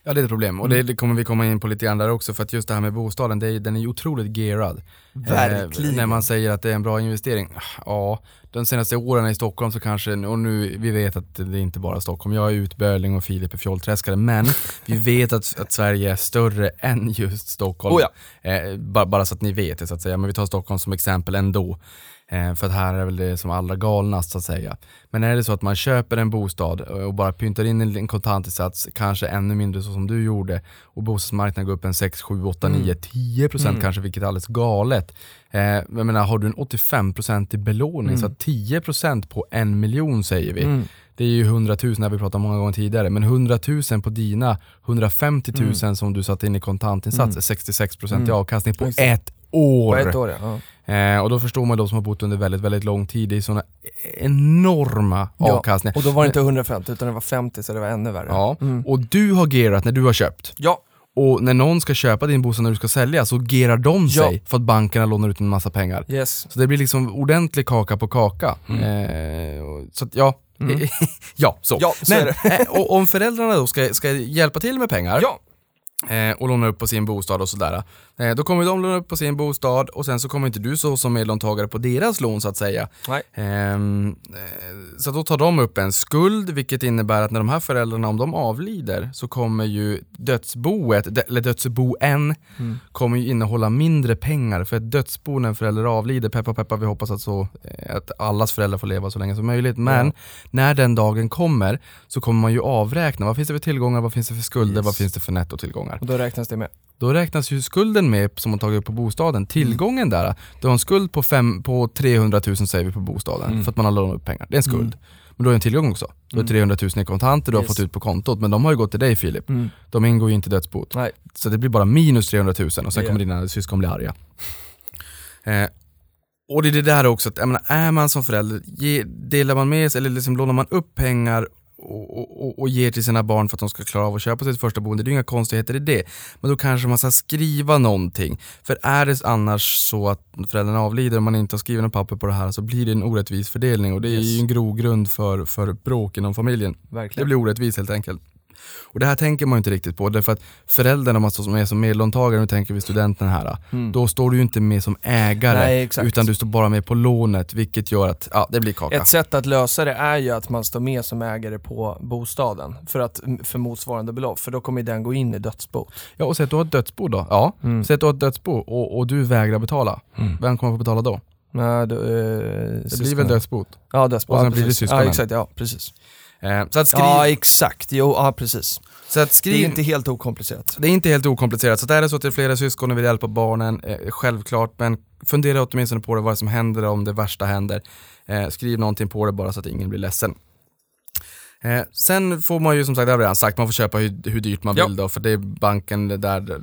Ja det är ett problem och Mm. det, det kommer vi komma in på lite grann där också för att just det här med bostaden, det är, den är ju otroligt gearad. Verkligen. Eh, när man säger att det är en bra investering, ja, de senaste åren i Stockholm så kanske, och nu, vi vet att det är inte bara Stockholm, jag är utböling och Filip är fjollträskare, men vi vet att, att Sverige är större än just Stockholm. Oh ja. eh, bara, bara så att ni vet det så att säga, men vi tar Stockholm som exempel ändå. Eh, för att här är väl det som allra galnast så att säga. Men är det så att man köper en bostad och bara pyntar in en kontantinsats, kanske ännu mindre så som du gjorde, och bostadsmarknaden går upp en 6, 7, 8, 9, 10 procent kanske, vilket är alldeles galet. Eh, jag menar, har du en 85% i belåning, så att 10 procent på en miljon säger vi. Det är ju 100 000, det har vi pratat om många gånger tidigare, men 100 000 på dina 150 000 som du satt in i kontantinsats är 66% i avkastning på Exakt. ett år. På ett år ja. Eh, och då förstår man de som har bott under väldigt, väldigt lång tid, är sådana enorma avkastningar. Ja, och då var det inte 150 utan det var 50 så det var ännu värre. Ja, och du har gerat när du har köpt. Ja, Och när någon ska köpa din bostad när du ska sälja så gerar de Ja. sig för att bankerna lånar ut en massa pengar. yes. Så det blir liksom ordentlig kaka på kaka. Eh, och- så att, ja, ja så. Ja, så Men eh, och om föräldrarna då ska, ska hjälpa till med pengar Ja, eh, och låna upp på sin bostad och sådär. Eh, då kommer de låna upp på sin bostad och sen så kommer inte du så som medlåntagare på deras lån så att säga. nej. Ehm, eh, så då tar de upp en skuld, vilket innebär att när de här föräldrarna, om de avlider, så kommer ju dödsboet, eller dödsboen, kommer ju innehålla mindre pengar. För ett dödsbo när en förälder avlider, peppa peppa, vi hoppas att, så, eh, att allas föräldrar får leva så länge som möjligt. Men Ja. när den dagen kommer så kommer man ju avräkna, vad finns det för tillgångar, vad finns det för skulder, Yes. vad finns det för nettotillgångar. Och då räknas det med. Då räknas ju skulden med som man tagit upp på bostaden. Tillgången där, du har en skuld på, fem, på 300 000 säger vi på bostaden för att man har lånat upp pengar. Det är en skuld. Men du har en tillgång också. Du har 300 000 i kontanter du har Yes. fått ut på kontot, men de har ju gått till dig Filip. Mm. De ingår ju inte i dödsbot. Nej. Så det blir bara minus 300 000 och sen Ja. kommer dina syskon bli arga. Eh, och det är det där också, att, menar, är man som förälder, ge, delar man med sig eller liksom lånar man upp pengar och, och, och- ger till sina barn för att de ska klara av att köpa sitt första boende, det är inga konstigheter i det. Men då kanske man ska skriva någonting. För är det annars så att föräldrarna avlider och man inte har skrivit något papper på det här så blir det en orättvis fördelning och det är Yes. ju en grogrund för, för bråk inom familjen. Det Verkligen. blir orättvist helt enkelt. Och det här tänker man inte riktigt på, därför att föräldrarna man står som är som medlåntagare, nu tänker vi studenten här, då står du ju inte med som ägare, Mm. Nej, utan du står bara med på lånet, vilket gör att ja, det blir kaka. Ett sätt att lösa det är ju att man står med som ägare på bostaden för, att, för motsvarande belopp, för då kommer den gå in i dödsbo. Ja, och säg att du har ett dödsbo då. Ja, Mm. säg att du har ett dödsbo och, och du vägrar betala. Vem kommer att få betala då? Nej, då, eh, Det blir väl dödsbot? Ja, dödsbo. och sen ja, blir det syskonen. Ja, exakt. Ja, precis. Eh, så att skriv... Ja, exakt. Jo, ja, precis. så att Det skriv... är inte helt okomplicerat. Det är inte helt okomplicerat, så att är det så att det är flera syskon och vill hjälpa barnen, eh, självklart, men fundera åtminstone på det, vad som händer om det värsta händer. Eh, skriv någonting på det bara så att ingen blir ledsen. Eh, sen får man ju som sagt, det har vi redan sagt, man får köpa hur, hur dyrt man Ja. vill då, för det är banken, där,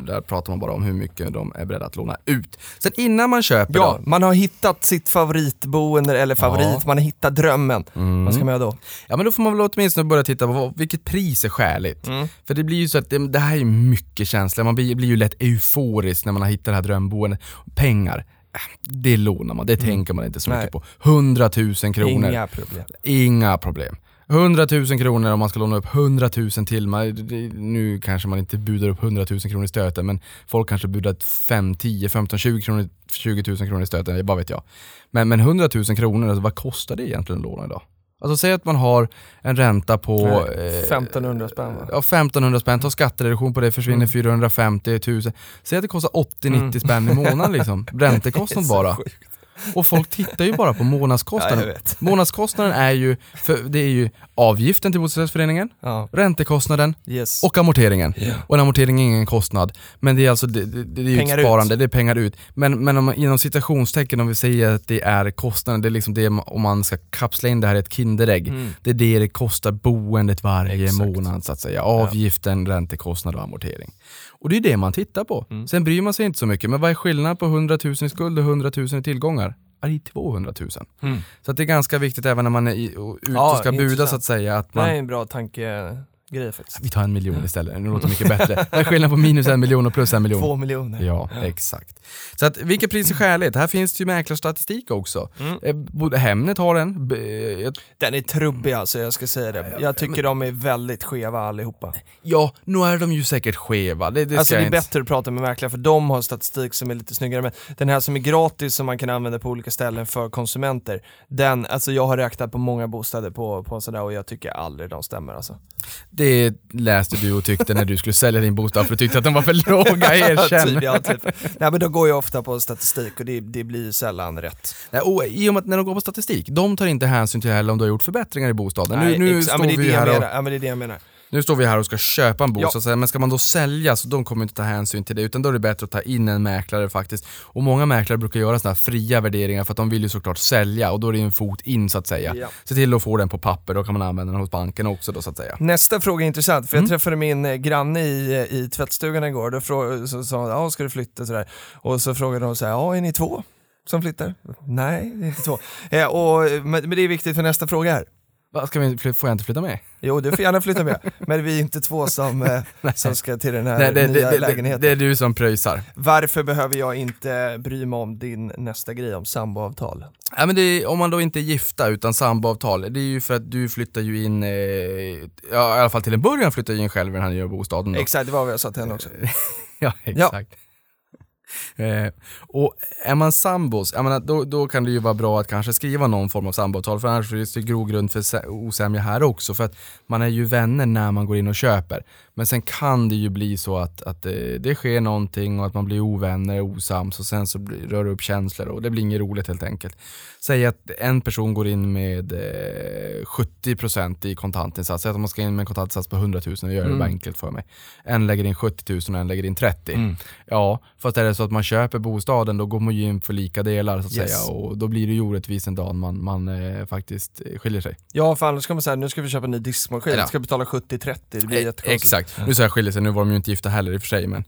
där, pratar man bara om hur mycket de är beredda att låna ut. Sen innan man köper Ja, då, man har hittat sitt favoritboende, eller favorit, Ja. man har hittat drömmen. Vad ska man göra då? Ja men då får man väl åtminstone börja titta på vad, vilket pris är skäligt. Mm. För det blir ju så att det, det här är mycket känsla, man blir, blir ju lätt euforisk när man har hittat det här drömboendet. Pengar, äh, det lånar man, det tänker man inte så Mm. Nej. mycket på. 100 000 kronor, Inga problem. inga problem. 100 000 kronor om man ska låna upp 100 000 till. Man, nu kanske man inte budar upp 100 000 kronor i stöten men folk kanske budar 5, 10, 15, 20, kronor, 20 000 kronor i stöten, vad vet jag. Men, men 100 000 kronor, alltså, vad kostar det egentligen att låna idag? Alltså säg att man har en ränta på eh, 1500 spänn va? Ja, 1500 spänn, ta skattereduktion på det, försvinner Mm. 450 000. Säg att det kostar 80-90 spänn i månaden liksom. Räntekostnad bara. Och folk tittar ju bara på Ja, månadskostnaden. vet. Månadskostnaden är ju, för det är ju avgiften till bostadsrättsföreningen, Ja, räntekostnaden yes. och amorteringen. Ja. Och en amortering är ingen kostnad, men det är alltså det, det, det är ju ett ut. sparande, det är pengar ut. Men, men om man, inom citationstecken, om vi säger att det är kostnaden, det är liksom det om man ska kapsla in det här i ett Kinderägg. Mm. Det är det det kostar boendet varje Exakt. månad så att säga. Avgiften, räntekostnad och amortering. Och det är det man tittar på. Mm. Sen bryr man sig inte så mycket, men vad är skillnaden på 100 000 i skuld och 100 000 i tillgångar? Ja, det är 200 000. Mm. Så det är ganska viktigt även när man är i, och, ute Ja, och ska buda intressant. så att säga. Att Det man, här är en bra tankegrej faktiskt. vi tar en miljon istället, det låter mycket bättre. Vad är skillnaden på minus en miljon och plus en miljon? Två miljoner. Ja, exakt. Så att, vilket pris är skäligt? Här finns det ju mäklarstatistik också. Mm. Eh, både Hemnet har den, b- jag Den är trubbig alltså, jag ska säga det. Jag tycker de är väldigt skeva allihopa. Ja, nu är de ju säkert skeva. Det, det Alltså det är inte- bättre att prata med mäklare för de har statistik som är lite snyggare. Men den här som är gratis som man kan använda på olika ställen för konsumenter, den, alltså jag har räknat på många bostäder på, på sådär och jag tycker aldrig de stämmer alltså. Det Det läste du och tyckte när du skulle sälja din bostad för du tyckte att de var för låga, erkänn. ja, typ. Nej men då går jag ofta på statistik och det, det blir ju sällan rätt. Nej, och I och med att när de går på statistik, de tar inte hänsyn till heller om du har gjort förbättringar i bostaden. Nej, nu, nu, ja, står är vi här och. Ja men det är det jag menar. Nu står vi här och ska köpa en bostad, Ja. men ska man då sälja så de kommer inte ta hänsyn till det, utan då är det bättre att ta in en mäklare faktiskt. Och många mäklare brukar göra sådana här fria värderingar för att de vill ju såklart sälja och då är det en fot in så att säga. Ja. Se till att få den på papper, då kan man använda den hos banken också då så att säga. Nästa fråga är intressant, för Mm. jag träffade min eh, granne i, i tvättstugan igår, då frå- så sa hon ja ska du flytta sådär? Och så frågade hon så här, ja är ni två som flyttar? Nej, det är inte två. Eh, och, men, men det är viktigt för nästa fråga här. Va, Ska vi, får jag inte flytta med? Jo, du får gärna flytta med, men vi är inte två som, eh, som ska till den här Nej, det, nya det, det, lägenheten. det är du som pröjsar. Varför behöver jag inte bry mig om din nästa grej om samboavtal? Ja, men det är, om man då inte är gifta utan samboavtal, det är ju för att du flyttar ju in, eh, ja i alla fall till en början flyttar ju in själv i den här nya bostaden. Då. Exakt, det var vad jag sa till henne också. Ja, exakt. Eh, och är man sambos, jag menar, då, då kan det ju vara bra att kanske skriva någon form av samboavtal för annars finns det grogrund för osämja här också för att man är ju vänner när man går in och köper. Men sen kan det ju bli så att, att eh, det sker någonting och att man blir ovänner, osams och sen så rör det upp känslor och det blir inget roligt helt enkelt. Säg att en person går in med eh, 70% i kontantinsats, säg att man ska in med en kontantinsats på 100 000 och gör det bara enkelt för mig. En lägger in 70 000 och en lägger in 30. Ja, fast är det så att man köper bostaden då går man ju in för lika delar så att Yes. säga och då blir det ju orättvist en dag man, man eh, faktiskt eh, skiljer sig. Ja, för annars ska man säga nu ska vi köpa en ny diskmaskin, Ja. ska betala 70-30, det blir Eh, jättekonstigt. Exakt, nu sa jag skiljer sig, nu var de ju inte gifta heller i och för sig men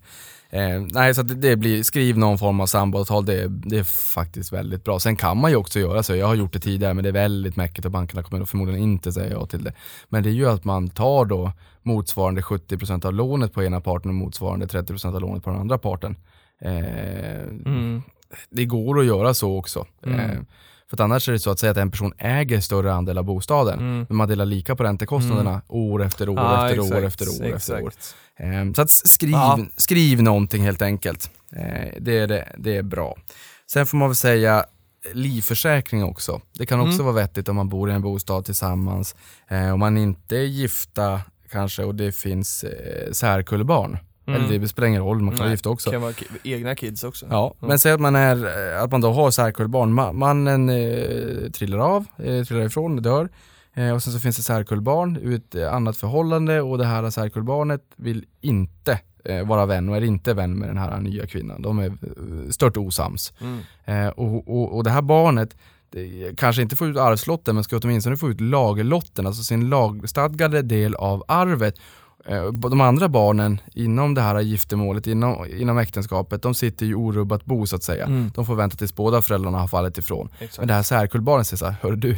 eh, Nej så det, det blir, skriv någon form av samboavtal, det, det är faktiskt väldigt bra. Sen kan man ju också göra så, jag har gjort det tidigare men det är väldigt mäckigt och bankerna kommer förmodligen inte säga ja till det. Men det är ju att man tar då motsvarande 70% av lånet på ena parten och motsvarande 30% av lånet på den andra parten. Eh, Mm. det går att göra så också. Eh, för att annars är det så att säga att en person äger större andel av bostaden, men man delar lika på räntekostnaderna år efter år Ja, efter år exakt, efter år efter år. exakt. Eh, så att skriv, Ja. skriv någonting helt enkelt. Eh, det, är det, det är bra. Sen får man väl säga livförsäkring också. Det kan också Mm. vara vettigt om man bor i en bostad tillsammans. Eh, om man inte är gifta kanske och det finns eh, särkullbarn. Eller det spelar ingen roll, man kan vara Nej, gifta också. kan vara egna kids också. Ja, men säg att man, är, att man då har särkullbarn. Ma- Mannen eh, trillar av, eh, trillar ifrån, dör. Eh, och sen så finns det särkullbarn ur ett eh, annat förhållande och det här särkullbarnet vill inte eh, vara vän och är inte vän med den här nya kvinnan. De är eh, stört osams. Mm. Och, och, och det här barnet det, kanske inte får ut arvslotten men ska åtminstone få ut lagerlotten, alltså sin lagstadgade del av arvet. Eh, De andra barnen inom det här giftermålet, inom, inom äktenskapet, de sitter ju orubbat bo så att säga. Mm. De får vänta tills båda föräldrarna har fallit ifrån. Exakt. Men det här särkullbarnet säger såhär, hör du,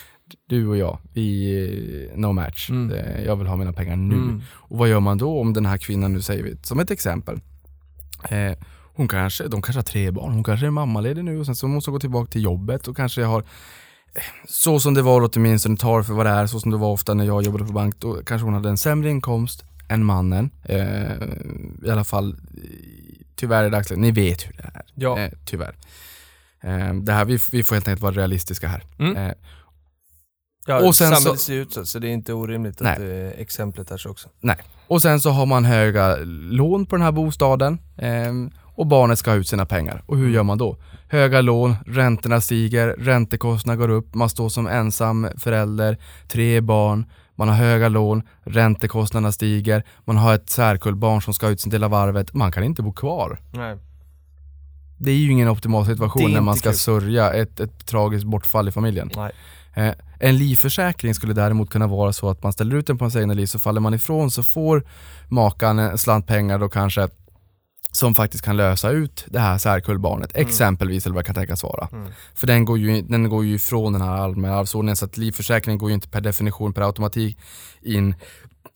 du och jag, vi no match. Mm. Jag vill ha mina pengar nu. Mm. Och vad gör man då om den här kvinnan, nu säger vi som ett exempel, eh, hon kanske, de kanske har tre barn, hon kanske är mammaledig nu och sen så måste hon gå tillbaka till jobbet och kanske har så som det var åtminstone, tar för vad det är, så som det var ofta när jag jobbade på bank, då kanske hon hade en sämre inkomst än mannen. Eh, I alla fall eh, tyvärr i dagsläget, ni vet hur det är. Ja. Eh, tyvärr. Eh, det här, vi, vi får helt enkelt vara realistiska här. Mm. Eh, Ja, Och sen samhället så- ser ut så, så det är inte orimligt Nej. att eh, exemplet är så också. Nej. Och sen så har man höga lån på den här bostaden ehm, och barnet ska ha ut sina pengar. Och hur gör man då? Höga lån, räntorna stiger, räntekostnaderna går upp, man står som ensam förälder, tre barn, man har höga lån, räntekostnaderna stiger, man har ett särkullbarn som ska ut sin del av arvet, man kan inte bo kvar. Nej. Det är ju ingen optimal situation är när man ska kul. sörja ett, ett tragiskt bortfall i familjen. Nej. Eh, en livförsäkring skulle däremot kunna vara så att man ställer ut den på ens egna liv, så faller man ifrån så får makan en slant pengar då kanske som faktiskt kan lösa ut det här särkullbarnet, exempelvis, eller vad det kan tänkas vara. Mm. För den går, ju, den går ju ifrån den här allmänna arvsordningen, så att livförsäkringen går ju inte per definition, per automatik in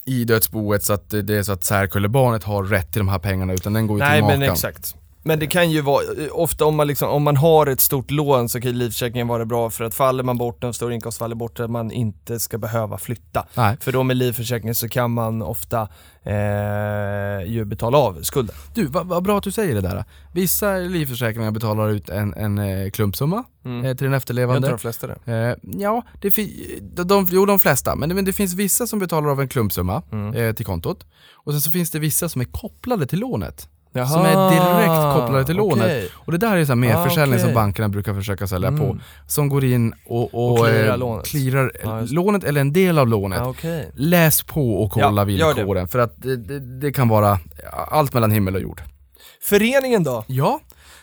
i dödsboet så att det är så att särkullebarnet har rätt till de här pengarna utan den går ju Nej till makan. men exakt. Men det kan ju vara, ofta om man, liksom, om man har ett stort lån så kan ju livförsäkringen vara bra för att faller man bort, en stor inkomst faller bort, att man inte ska behöva flytta. Nej. För då med livförsäkringen så kan man ofta eh, ju betala av skulden. Du, vad vad bra att du säger det där. Vissa livförsäkringar betalar ut en, en eh, klumpsumma Mm. eh, till den Jag efterlevande. inte de flesta det. Eh, ja, det de, de, jo de flesta, men det, men det finns vissa som betalar av en klumpsumma Mm. eh, till kontot. Och sen så finns det vissa som är kopplade till lånet. Som är direkt kopplade till lånet. Och det där är så här merförsäljning Ah, okej. som bankerna brukar försöka sälja Mm. på. Som går in och, och, Och clearar eh, lånet. clearar det. lånet eller en del av lånet. Ja, okej. Läs på och kolla Ja, villkoren för att det, det, det kan vara allt mellan himmel och jord. Föreningen då? Ja,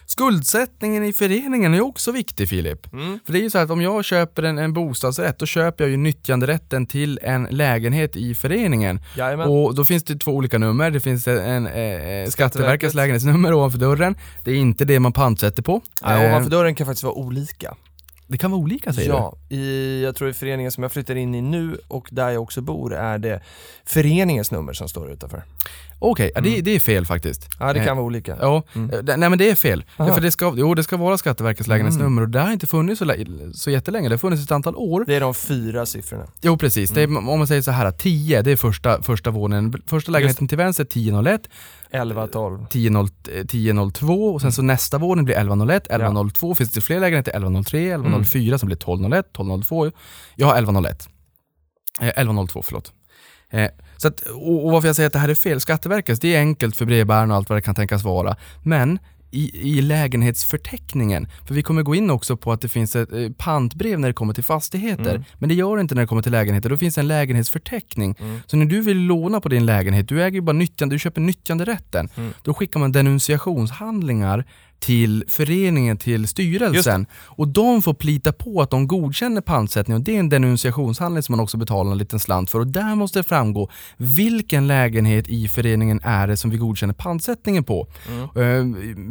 skuldsättningen i föreningen är också viktig Filip. Mm. För det är ju så att om jag köper en, en bostadsrätt, då köper jag ju nyttjanderätten till en lägenhet i föreningen. Jajamän. Och då finns det två olika nummer. Det finns en, en, eh, Skatteverkets Skatteverket. lägenhetsnummer ovanför dörren. Det är inte det man pantsätter på. Nej, Eh, ovanför dörren kan faktiskt vara olika. Det kan vara olika säger Ja, i, jag tror i föreningen som jag flyttar in i nu och där jag också bor är det föreningens nummer som står utanför. du. Okej, ja, det, det är fel faktiskt. Mm. Ja, det Eh, kan vara olika. Ja, Mm. eh, nej men det är fel. Ja, Aha. för det ska, jo, det ska vara Skatteverkets Mm. lägenhetsnummer och det har inte funnits så, så jättelänge. Det har funnits ett antal år. Det är de fyra siffrorna. Jo precis, är, Mm. om man säger så här 10 det är första, första våningen. Första lägenheten till vänster 1001, 11, 12. 1002 1002 och sen så nästa våning blir 1101, 1102, finns det fler lägenheter 1103, 1104 som blir 1201, 1202. Jag har 1101. Eh, 1102, förlåt. Eh, så att, och, och varför jag säger att det här är fel, Skatteverket, det är enkelt för brevbäraren och allt vad det kan tänkas vara. Men i, i lägenhetsförteckningen, för vi kommer gå in också på att det finns ett eh, pantbrev när det kommer till fastigheter, Mm. men det gör det inte när det kommer till lägenheter. Då finns det en lägenhetsförteckning. Mm. Så när du vill låna på din lägenhet, du äger ju bara nyttjande, du köper nyttjanderätten. Mm. Då skickar man denunciationshandlingar till föreningen, till styrelsen. Och de får plita på att de godkänner pantsättning och det är en denunciationshandling som man också betalar en liten slant för. Och där måste det framgå vilken lägenhet i föreningen är det som vi godkänner pantsättningen på. Eh,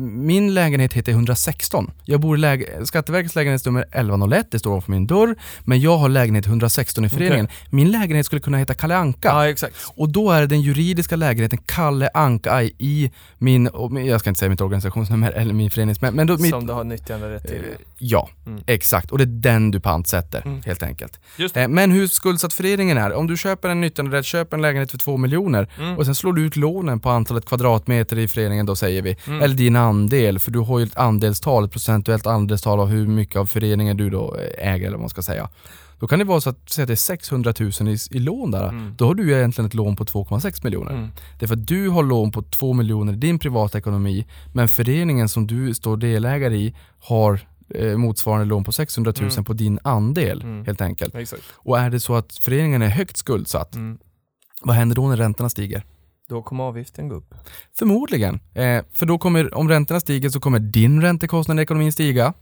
Min lägenhet heter 116. Jag bor i läge- Skatteverkets lägenhetsnummer 1101, det står ovanför min dörr. Men jag har lägenhet 116 i föreningen. Min lägenhet skulle kunna heta Kalle Anka. Ja, exakt. Och då är det den juridiska lägenheten Kalle Anka i min- jag ska inte säga mitt organisationsnummer eller min förenings, men, då, mitt, Som du har nyttjanderätt till. eh, ja, Mm. exakt. Och det är den du pantsätter, Mm. helt enkelt. Eh, Men hur skuldsatt föreningen är, om du köper en nyttjanderätt, köper en lägenhet för två miljoner Mm. och sen slår du ut lånen på antalet kvadratmeter i föreningen då säger vi, Mm. eller din andel, för du har ju ett andelstal, ett procentuellt andelstal av hur mycket av föreningen du då eh, äger eller vad man ska säga. Då kan det vara så att, säg att det är 600 000 i, i lån där. Mm. Då har du egentligen ett lån på 2,6 miljoner. Mm. Det är för att du har lån på 2 miljoner i din privatekonomi, men föreningen som du står delägare i har eh, motsvarande lån på 600 000 Mm. på din andel, Mm. helt enkelt. Exakt. Och är det så att föreningen är högt skuldsatt, Mm. vad händer då när räntorna stiger? Då kommer avgiften gå upp. Förmodligen. Eh, för då kommer, om räntorna stiger så kommer din räntekostnad i ekonomin stiga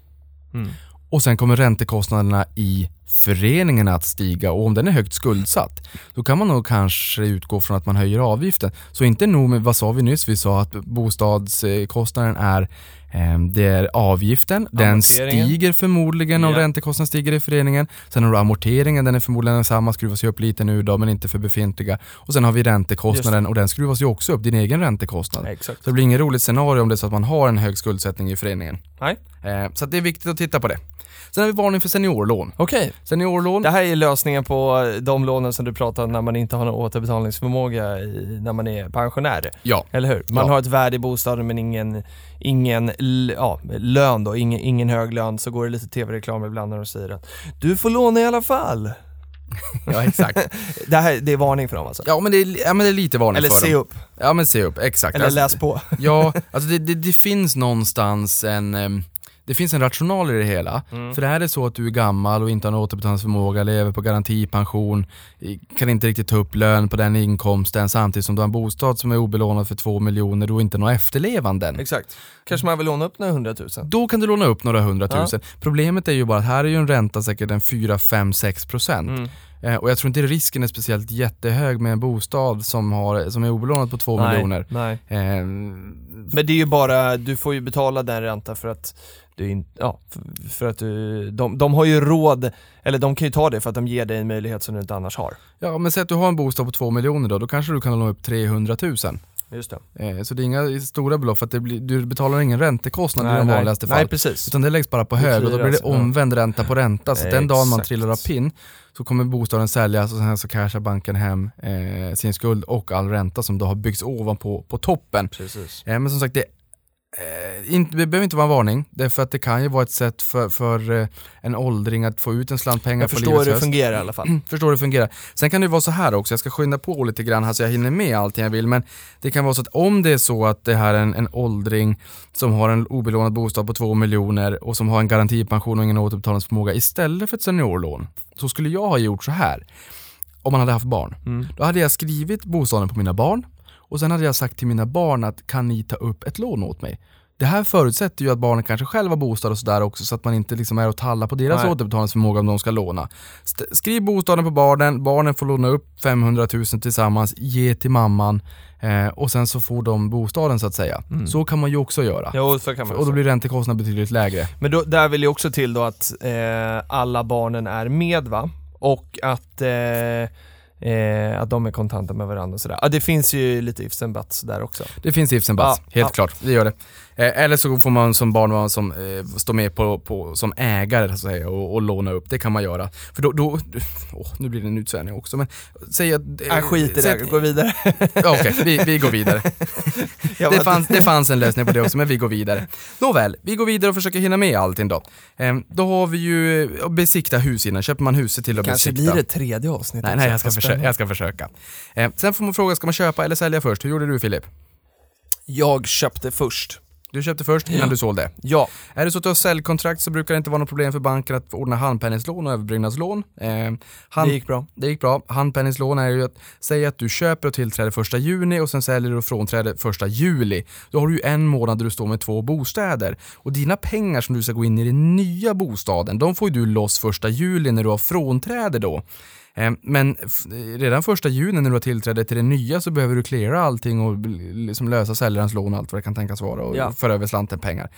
Mm. Och sen kommer räntekostnaderna i föreningen att stiga och om den är högt skuldsatt då kan man nog kanske utgå från att man höjer avgiften. Så inte nog med, vad sa vi nyss? Vi sa att bostadskostnaden är eh, det är avgiften, den stiger förmodligen om Ja. räntekostnaden stiger i föreningen. Sen har du amorteringen, den är förmodligen densamma, skruvas ju upp lite nu då men inte för befintliga. Och sen har vi räntekostnaden och den skruvas ju också upp, din egen räntekostnad. Exakt. Så det blir inget roligt scenario om det är så att man har en hög skuldsättning i föreningen. Nej. Eh, så det är viktigt att titta på det. Sen har vi varning för seniorlån. Okej, Seniorlån, det här är lösningen på de lånen som du pratar om när man inte har någon återbetalningsförmåga i, när man är pensionär. ja. Eller hur? Man Ja. har ett värde i bostaden men ingen, ingen l- ja, lön då, ingen, ingen hög lön, så går det lite tv-reklam ibland när de säger att du får låna i alla fall. ja, exakt. Det här det är varning för dem alltså. Ja men det är, ja, men det är lite varning Eller för se dem. upp, Ja men se upp, exakt. eller Alltså, läs på. Ja, alltså det, det, det finns någonstans en ehm, det finns en rational i det hela. Mm. För det här är så att du är gammal och inte har någon återbetalningsförmåga, lever på garantipension, kan inte riktigt ta upp lön på den inkomsten samtidigt som du har en bostad som är obelånad för två miljoner och inte några efterlevanden. Exakt. Kanske man vill låna upp några hundratusen. Då kan du låna upp några hundratusen. Problemet är ju bara att här är ju en ränta säkert en 4, 5, 6 procent. Mm. Eh, och jag tror inte risken är speciellt jättehög med en bostad som, har, som är obelånad på 2 Nej, miljoner. Nej. Eh, Men det är ju bara, du får ju betala den ränta för att du inte, ja, för- att du, de, de har ju råd, eller de kan ju ta det för att de ger dig en möjlighet som du inte annars har. ja men säg att du har en bostad på 2 miljoner då, då kanske du kan låna upp 300 000. Just det. Eh, så det är inga stora belopp, för att det blir, du betalar ingen räntekostnad i de vanligaste fall. Nej, precis. Utan det läggs bara på hög och då blir det omvänd ränta på ränta. Så den dagen man trillar av pinn så kommer bostaden säljas och sen så cashar banken hem eh, sin skuld och all ränta som då har byggts ovanpå på toppen. Precis. Eh, men som sagt, det, eh, inte, det behöver inte vara en varning. Därför att det kan ju vara ett sätt för, för eh, en åldring att få ut en slant pengar Jag på förstår livets hur det fungerar i alla fall. Förstår hur det fungerar. Sen kan det vara så här också, jag ska skynda på lite grann här så jag hinner med allting jag vill, men det kan vara så att om det är så att det här är en, en åldring som har en obelånad bostad på 2 miljoner och som har en garantipension och ingen återbetalningsförmåga istället för ett seniorlån, så skulle jag ha gjort så här. Om man hade haft barn. Mm. Då hade jag skrivit bostaden på mina barn och sen hade jag sagt till mina barn att kan ni ta upp ett lån åt mig? Det här förutsätter ju att barnen kanske själva har bostad och sådär också så att man inte liksom är och tallar på deras Nej. återbetalningsförmåga om de ska låna. Skriv bostaden på barnen, barnen får låna upp 500 000 tillsammans, ge till mamman eh, och sen så får de bostaden så att säga. Så kan man ju också göra. Jo, så kan man Och då blir räntekostnaden betydligt lägre. Men då, där vill jag också till då att eh, alla barnen är med va? Och att, eh, eh, att de är kontanta med varandra och sådär. Ja, det finns ju lite ifs and buts där också. Det finns ifs and buts, Ja, helt ja. klart. Det gör det. Eh, eller så får man som barn som, eh, stå med på, på, som ägare så att säga, och, och låna upp. Det kan man göra. För då, då åh, nu blir det en utsvävning också, men säg att... Äh, skit i det, gå vidare. Okej, vi, vi går vidare. Det fanns, det fanns en lösning på det också, men vi går vidare. Nåväl, vi går vidare och försöker hinna med allting då. Eh, då har vi ju eh, besikta hus innan. Köper man huset till att Kanske besikta. blir det tredje avsnittet. Nej, nej jag, ska försöka, jag ska försöka. Eh, sen får man fråga, ska man köpa eller sälja först? Hur gjorde du Filip? Jag köpte först. Du köpte först innan Ja. du sålde. Ja, Är det så att du har säljkontrakt så brukar det inte vara något problem för banken att ordna handpenningslån och överbyggnadslån. Eh, hand, det gick bra. det gick bra. Handpenningslån är ju att säga att du köper och tillträder första juni och sen säljer du och frånträder första juli. Då har du ju en månad där du står med två bostäder. Och dina pengar som du ska gå in i den nya bostaden, de får ju du loss första juli när du har frånträde då. Eh, Men redan första juni när du har tillträde till det nya så behöver du cleara allting och liksom lösa säljarens lån och allt vad det kan tänkas vara och Ja. föra över slanten pengar.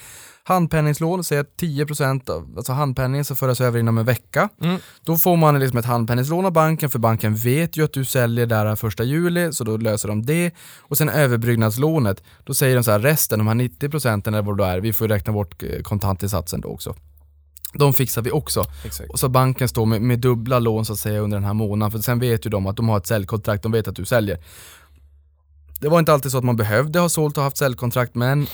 Handpenningslån, säg att 10% av alltså handpenningen ska föras över inom en vecka. Mm. Då får man liksom ett handpenningslån av banken för banken vet ju att du säljer där första juli så då löser de det. Och sen överbyggnadslånet, då säger de så här resten, de här 90% eller vad det är, vi får räkna bort eh, kontantinsatsen då också. De fixar vi också. Exakt. Och så banken står med, med dubbla lån så att säga under den här månaden för sen vet ju de att de har ett säljkontrakt, de vet att du säljer. Det var inte alltid så att man behövde ha sålt och haft säljkontrakt men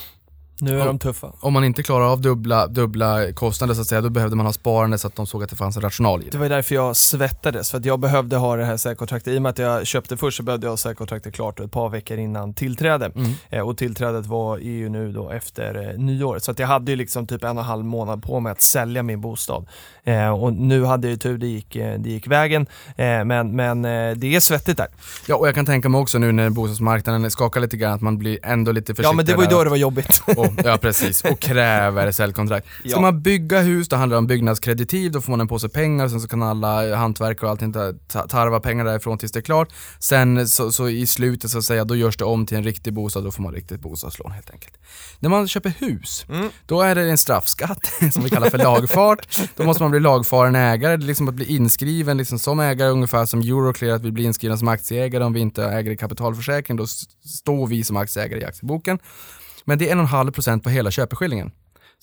Nu är Ja. de tuffa. om man inte klarar av dubbla, dubbla kostnader så att säga, då behövde man ha sparande så att de såg att det fanns en rational i Det det. var därför jag svettades, för att jag behövde ha det här säljkontraktet. I och med att jag köpte först så behövde jag ha säljkontraktet klart ett par veckor innan tillträde. Mm. Eh, och tillträdet var ju nu då efter eh, nyår. Så att jag hade ju liksom typ en och en halv månad på mig att sälja min bostad. Eh, och nu hade jag ju tur, det gick, eh, det gick vägen. Eh, men men eh, det är svettigt där. Ja, och jag kan tänka mig också nu när bostadsmarknaden skakar lite grann att man blir ändå lite försiktigare. Ja men det var ju då det var jobbigt. och, ja precis, och kräver säljkontrakt. Ska Ja. man bygga hus, då handlar det om byggnadskreditiv, då får man en påse pengar, sen så kan alla hantverkare och allting ta- ta- tarva pengar därifrån tills det är klart. Sen så, så i slutet så att säga, då görs det om till en riktig bostad, då får man riktigt bostadslån helt enkelt. När man köper hus, Mm. då är det en straffskatt som vi kallar för lagfart. Då måste man bli lagfaren ägare, det är liksom att bli inskriven liksom som ägare ungefär som Euroclear, att vi blir inskrivna som aktieägare om vi inte äger i kapitalförsäkring, då står vi som aktieägare i aktieboken. Men det är 1,5% på hela köpeskillingen.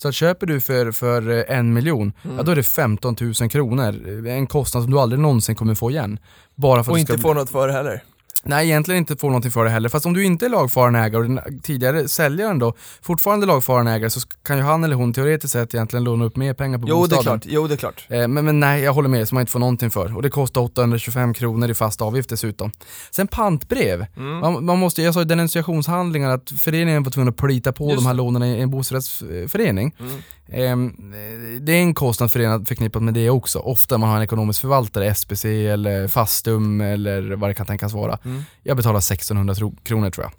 Så att köper du för, för eh, en miljon, Mm. ja, då är det 15 000 kronor. En kostnad som du aldrig någonsin kommer få igen. Bara för och inte få något för det heller. Nej, egentligen inte få någonting för det heller. Fast om du inte är lagfaren ägare och den tidigare säljaren då fortfarande lagfaren ägare så kan ju han eller hon teoretiskt sett egentligen låna upp mer pengar på Jo det är bostaden. klart, jo det är klart. Eh, Men, men nej, jag håller med, som man inte får någonting för. Och det kostar 825 kronor i fast avgift dessutom. Sen pantbrev. Mm. Man, man måste, jag sa i denunciationshandlingar att föreningen var tvungen att plita på Just de här lånen i en bostadsrättsförening. Mm. Ehm, det är en kostnad förenad förknippat med det också. Ofta man har en ekonomisk förvaltare, SPC eller Fastum eller vad det kan tänkas vara. Mm. Jag betalar 1600 tro- kronor tror jag.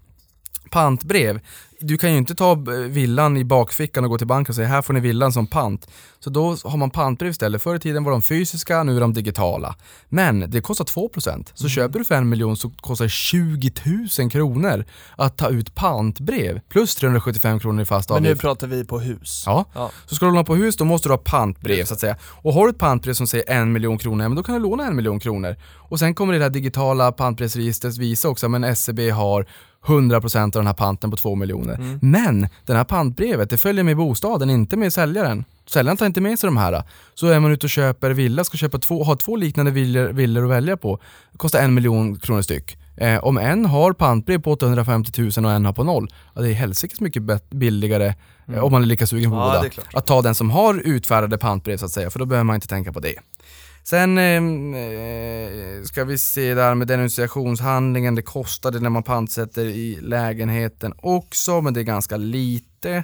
Pantbrev, du kan ju inte ta eh, villan i bakfickan och gå till banken och säga här får ni villan som pant. Så då har man pantbrev istället. Förr i tiden var de fysiska, nu är de digitala. Men det kostar 2%. Så Mm. köper du för en miljon så kostar det 20 000 kronor att ta ut pantbrev. Plus 375 kronor i fast Men nu avgift. pratar vi på hus. Ja. Ja. Så ska du låna på hus då måste du ha pantbrev så att säga. Och har du ett pantbrev som säger en miljon kronor, men då kan du låna en miljon kronor. Och sen kommer det här digitala pantbrevsregistret visa också, men SCB har 100% av den här panten på 2 miljoner. Mm. Men det här pantbrevet, det följer med bostaden, inte med säljaren. Säljaren tar inte med sig de här. Så är man ute och köper villa, ska köpa två, ha två liknande villor, villor att välja på. Det kostar en miljon kronor styck. Eh, om en har pantbrev på 850 000 och en har på noll, ja, det är helsikes mycket billigare eh, om man är lika sugen på Mm. Ja, båda. Att ta den som har utfärdade pantbrev så att säga, för då behöver man inte tänka på det. Sen ehm, eh, ska vi se där med denunciationshandlingen, det kostade när man pantsätter i lägenheten också, men det är ganska lite.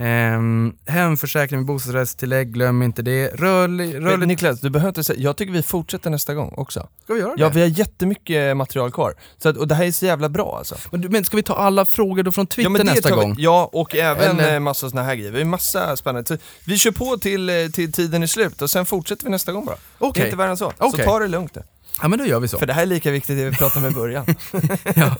Um, hemförsäkring med bostadsrättstillägg, glöm inte det. Rörlig, rörlig... Niklas, du behöver inte säga, jag tycker vi fortsätter nästa gång också. Ska vi göra det? Ja, vi har jättemycket material kvar. Så att, och det här är så jävla bra alltså. men, men ska vi ta alla frågor då från Twitter ja, nästa vi- gång? Ja, och även Eller- Eller... massa såna här grejer. Vi har massa spännande. Så Vi kör på till, eh, till tiden är slut och sen fortsätter vi nästa gång bara. Det Okej. är inte värre än så. Okej. Så ta det lugnt nu. Ja men då gör vi så. För det här är lika viktigt det vi pratade om i början. ja.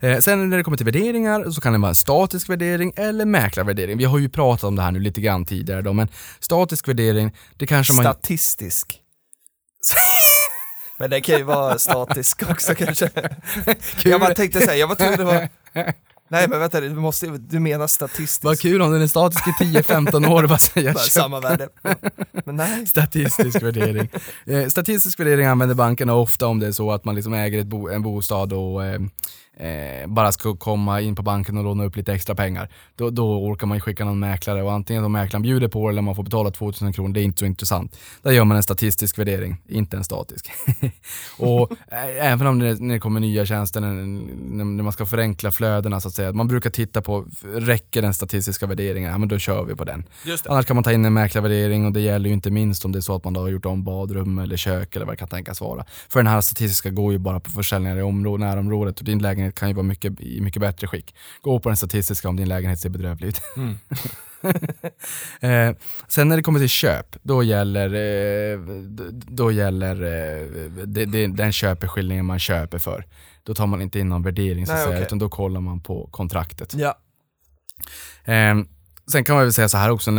Eh, Sen när det kommer till värderingar så kan det vara statisk värdering eller mäklarvärdering. Vi har ju pratat om det här nu lite grann tidigare då, men statisk värdering, det kanske man... Statistisk. Men det kan ju vara statisk också kanske. Jag bara tänkte säga, jag var tvungen att vara... Nej men vänta, du, måste, du menar statistisk. Vad kul om den är statisk i 10-15 år och bara Bara köp. Samma värde. Men nej. Statistisk värdering. Eh, statistisk värdering använder bankerna ofta om det är så att man liksom äger ett bo, en bostad och eh, bara ska komma in på banken och låna upp lite extra pengar. Då, då orkar man ju skicka någon mäklare och antingen om mäklaren bjuder på det eller man får betala 2000 kronor, det är inte så intressant. Där gör man en statistisk värdering, inte en statisk. och eh, även om det, när det kommer nya tjänster, när, när man ska förenkla flödena så att säga, man brukar titta på, räcker den statistiska värderingen? Ja men då kör vi på den. Annars kan man ta in en mäklarvärdering och det gäller ju inte minst om det är så att man då har gjort om badrum eller kök eller vad det kan tänkas vara. För den här statistiska går ju bara på försäljningar i området, närområdet och din lägenhet kan ju vara mycket, i mycket bättre skick. Gå på den statistiska om din lägenhet ser bedrövlig ut. Mm. eh, sen när det kommer till köp, då gäller, eh, då gäller eh, det, det, den köpeskillingen man köper för. Då tar man inte in någon värdering så Nej, säga, okej. utan då kollar man på kontraktet. Ja. Sen kan man väl säga så här också,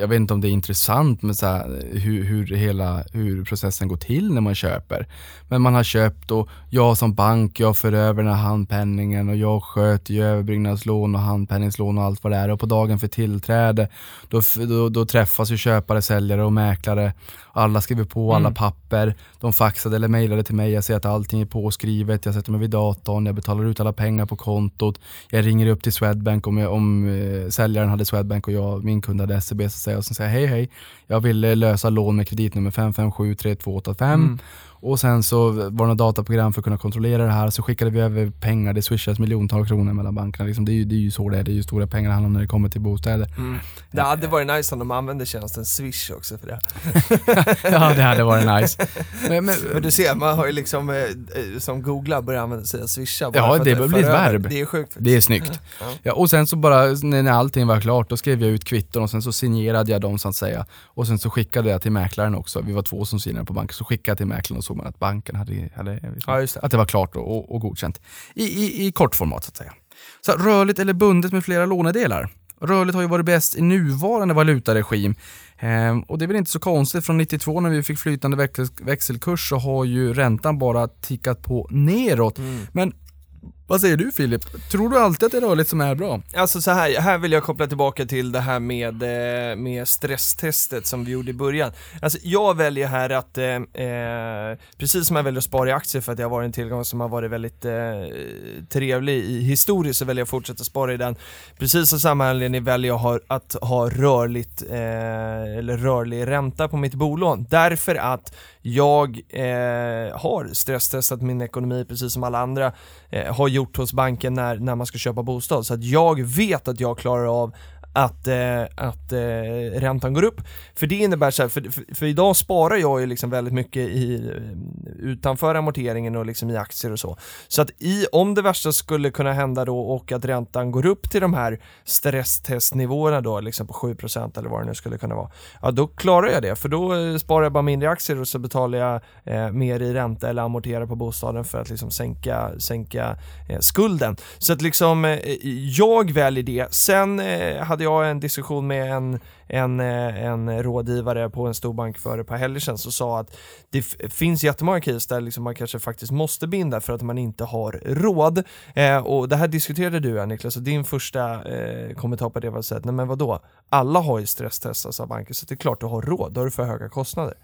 jag vet inte om det är intressant med så här, hur, hur, hela, hur processen går till när man köper. Men man har köpt och jag som bank, jag för över den här handpenningen och jag sköter ju överbyggnadslån och handpenningslån och allt vad det är. Och på dagen för tillträde, då, då, då träffas ju köpare, säljare och mäklare. Alla skriver på alla Mm. papper. De faxade eller mejlade till mig. Jag ser att allting är påskrivet. Jag sätter mig vid datorn. Jag betalar ut alla pengar på kontot. Jag ringer upp till Swedbank om, jag, om eh, säljaren hade Swedbank och jag, min kund hade SEB. Så säger jag och så säger jag, hej hej. Jag vill eh, lösa lån med kreditnummer 5573285. Mm. Och sen så var det några dataprogram för att kunna kontrollera det här. Så skickade vi över pengar. Det swishas miljontals kronor mellan bankerna. Liksom, det, är ju, det är ju så det är. Det är ju stora pengar det handlar om när det kommer till bostäder. Mm. Det hade varit nice om de använde tjänsten Swish också för det. ja, det hade varit nice. Men, men, Men du ser, man har ju liksom, eh, eh, som googlar börjar använda sig av swisha Ja, det börjar bli ett verb. Det är sjukt faktiskt. Det är snyggt. Ja. Ja, och sen så bara när när allting var klart, då skrev jag ut kvitton och sen så signerade jag dem så att säga. Och sen så skickade jag till mäklaren också. Vi var två som signerade på banken. Så skickade jag till mäklaren och såg man att banken hade, hade Ja, just det. att det var klart och, och, och godkänt. I, i, I kort format så att säga. Så rörligt eller bundet med flera lånedelar. Rörligt har ju varit bäst i nuvarande valutaregim. Ehm, och det är väl inte så konstigt, från 92 när vi fick flytande växel, växelkurs så har ju räntan bara tickat på neråt. Mm. Men vad säger du Filip? Tror du alltid att det är rörligt som är bra? Alltså så här, här vill jag koppla tillbaka till det här med, eh, med stresstestet som vi gjorde i början. Alltså jag väljer här att, eh, eh precis som jag väljer att spara i aktier för att det har varit en tillgång som har varit väldigt eh, trevlig i historiskt så väljer jag att fortsätta spara i den. Precis av samma anledning väljer jag ha, att ha rörligt, eh, eller rörlig ränta på mitt bolån. Därför att jag eh, har stresstestat min ekonomi precis som alla andra eh, har gjort hos banken när, när man ska köpa bostad. Så att jag vet att jag klarar av att, eh, att eh, räntan går upp. För det innebär så här, för, för, för, idag sparar jag ju liksom väldigt mycket i, eh, utanför amorteringen och liksom i aktier och så. Så att i, om det värsta skulle kunna hända då och att räntan går upp till de här stresstestnivåerna då, liksom på 7% eller vad det nu skulle kunna vara, ja då klarar jag det, för då eh, sparar jag bara mindre aktier och så betalar jag eh, mer i ränta eller amorterar på bostaden för att liksom sänka, sänka eh, skulden. Så att liksom, eh, jag väljer det. Sen eh, hade jag en diskussion med en, en, eh, en rådgivare på en stor bank för ett par helger sedan som sa att det finns jättemånga case där liksom man kanske faktiskt måste binda för att man inte har råd. Eh, och det här diskuterade du Niklas, och din första eh, kommentar på det var att säga, nej men vadå, alla har ju stresstestats av banker så det är klart du har råd, då har du för höga kostnader.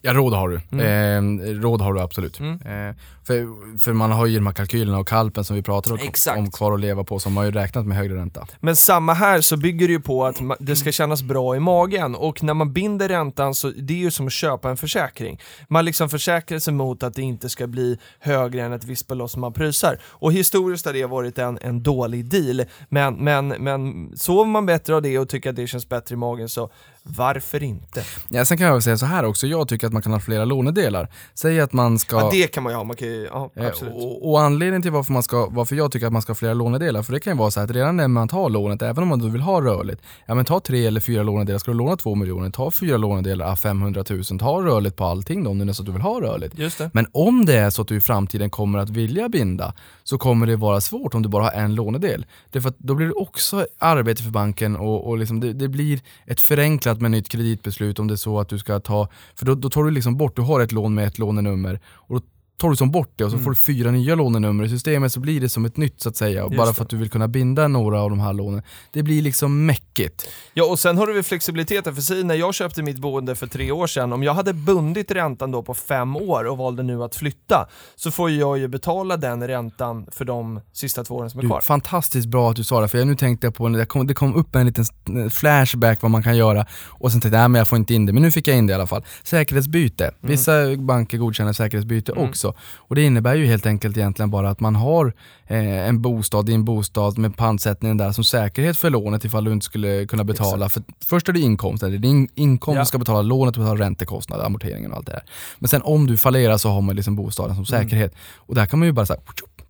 Ja, råd har du. Mm. Eh, råd har du absolut. Mm. Eh, för, för man har ju de här kalkylerna och kalpen som vi pratar om, om kvar att leva på, som har ju räknat med högre ränta. Men samma här så bygger det ju på att det ska kännas bra i magen och när man binder räntan så det är ju som att köpa en försäkring. Man liksom försäkrar sig mot att det inte ska bli högre än ett visst belopp som man prysar. Och historiskt har det varit en, en dålig deal, men, men, men sover man bättre av det och tycker att det känns bättre i magen så varför inte? Ja, sen kan jag säga så här också, jag tycker att man kan ha flera lånedelar. Säg att man ska... Ja, det kan man ju ha, man kan ju, ja, eh, absolut. Och, och, anledningen till varför, man ska, varför jag tycker att man ska ha flera lånedelar, för det kan ju vara så att redan när man tar lånet, även om man då vill ha rörligt, ja men ta tre eller fyra lånedelar, ska du låna två miljoner, ta fyra lånedelar, 500 000, ta rörligt på allting då, om det är så att du vill ha rörligt. Just det. Men om det är så att du i framtiden kommer att vilja binda, så kommer det vara svårt om du bara har en lånedel. Därför att då blir det också arbete för banken och, och liksom det, det blir ett förenklat men nytt kreditbeslut om det är så att du ska ta, för då, då tar du liksom bort, du har ett lån med ett lånenummer och då tar du som bort det och så mm. får du fyra nya lånenummer i systemet så blir det som ett nytt så att säga. Och bara för att du vill kunna binda några av de här lånen. Det blir liksom mäckigt. Ja och sen har du väl flexibiliteten, för sig när jag köpte mitt boende för tre år sedan, om jag hade bundit räntan då på fem år och valde nu att flytta, så får jag ju betala den räntan för de sista två åren som är kvar. fantastiskt bra att du sa det, för jag nu tänkte jag på, det kom, det kom upp en liten flashback vad man kan göra och sen tänkte jag, nej men jag får inte in det, men nu fick jag in det i alla fall. Säkerhetsbyte, mm. vissa banker godkänner säkerhetsbyte mm. också också. Och det innebär ju helt enkelt egentligen bara att man har eh, en bostad i en bostad med pantsättningen där som säkerhet för lånet ifall du inte skulle kunna betala. För först är det inkomsten, det är din inkomst, ja. ska betala lånet, betala räntekostnader, amorteringen och allt det där. Men sen om du fallerar så har man liksom bostaden som mm. säkerhet. Mm. Och där kan man ju bara säga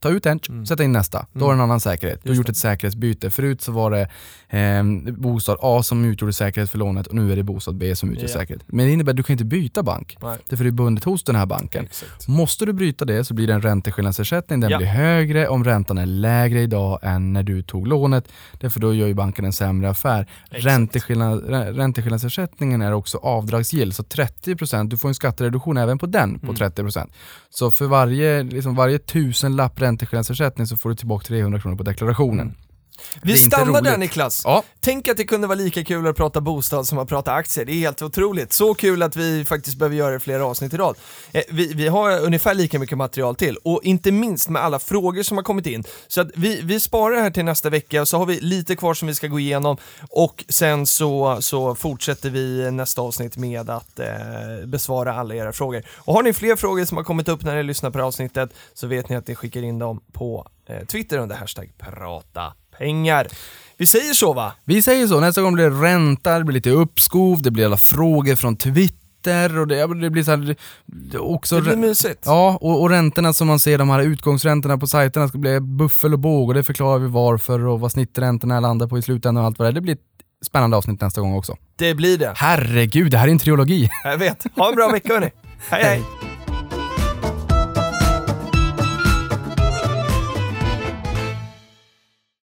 ta ut en, mm. sätta in nästa. Då har du en annan säkerhet. Du har gjort ett säkerhetsbyte. Förut så var det eh, bostad A som utgjorde säkerhet för lånet och nu är det bostad B som utgör ja. säkerhet. Men det innebär att du kan inte byta bank. Nej. Därför är det bundet hos den här banken. Exakt. Måste du bryta det så blir det en ränteskillnadsersättning. Den ja. blir högre om räntan är lägre idag än när du tog lånet. Därför då gör ju banken en sämre affär. Ränteskillnad, ränteskillnadsersättningen är också avdragsgill. Så 30%, du får en skattereduktion även på den på mm. 30%. Så för varje, liksom varje tusenlapp ränteskillnadsersättning så får du tillbaka 300 kronor på deklarationen. Vi stannar där Niklas. Ja. Tänk att det kunde vara lika kul att prata bostad som att prata aktier. Det är helt otroligt. Så kul att vi faktiskt behöver göra flera avsnitt i rad. Eh, vi, vi, har ungefär lika mycket material till och inte minst med alla frågor som har kommit in. Så att vi, vi sparar det här till nästa vecka och så har vi lite kvar som vi ska gå igenom och sen så, så fortsätter vi nästa avsnitt med att eh, besvara alla era frågor. Och har ni fler frågor som har kommit upp när ni lyssnar på det avsnittet så vet ni att ni skickar in dem på eh, Twitter under hashtag prata pengar. Vi säger så va? Vi säger så. Nästa gång blir det ränta, det blir lite uppskov, det blir alla frågor från Twitter och det, det blir så här, det, också, det blir mysigt. Ja, och, och räntorna som man ser, de här utgångsräntorna på sajterna ska bli buffel och båg och det förklarar vi varför och vad snitträntorna landar på i slutändan och allt vad det är. Det blir ett spännande avsnitt nästa gång också. Det blir det. Herregud, det här är en trilogi. Jag vet. Ha en bra vecka hörni. hej. hej.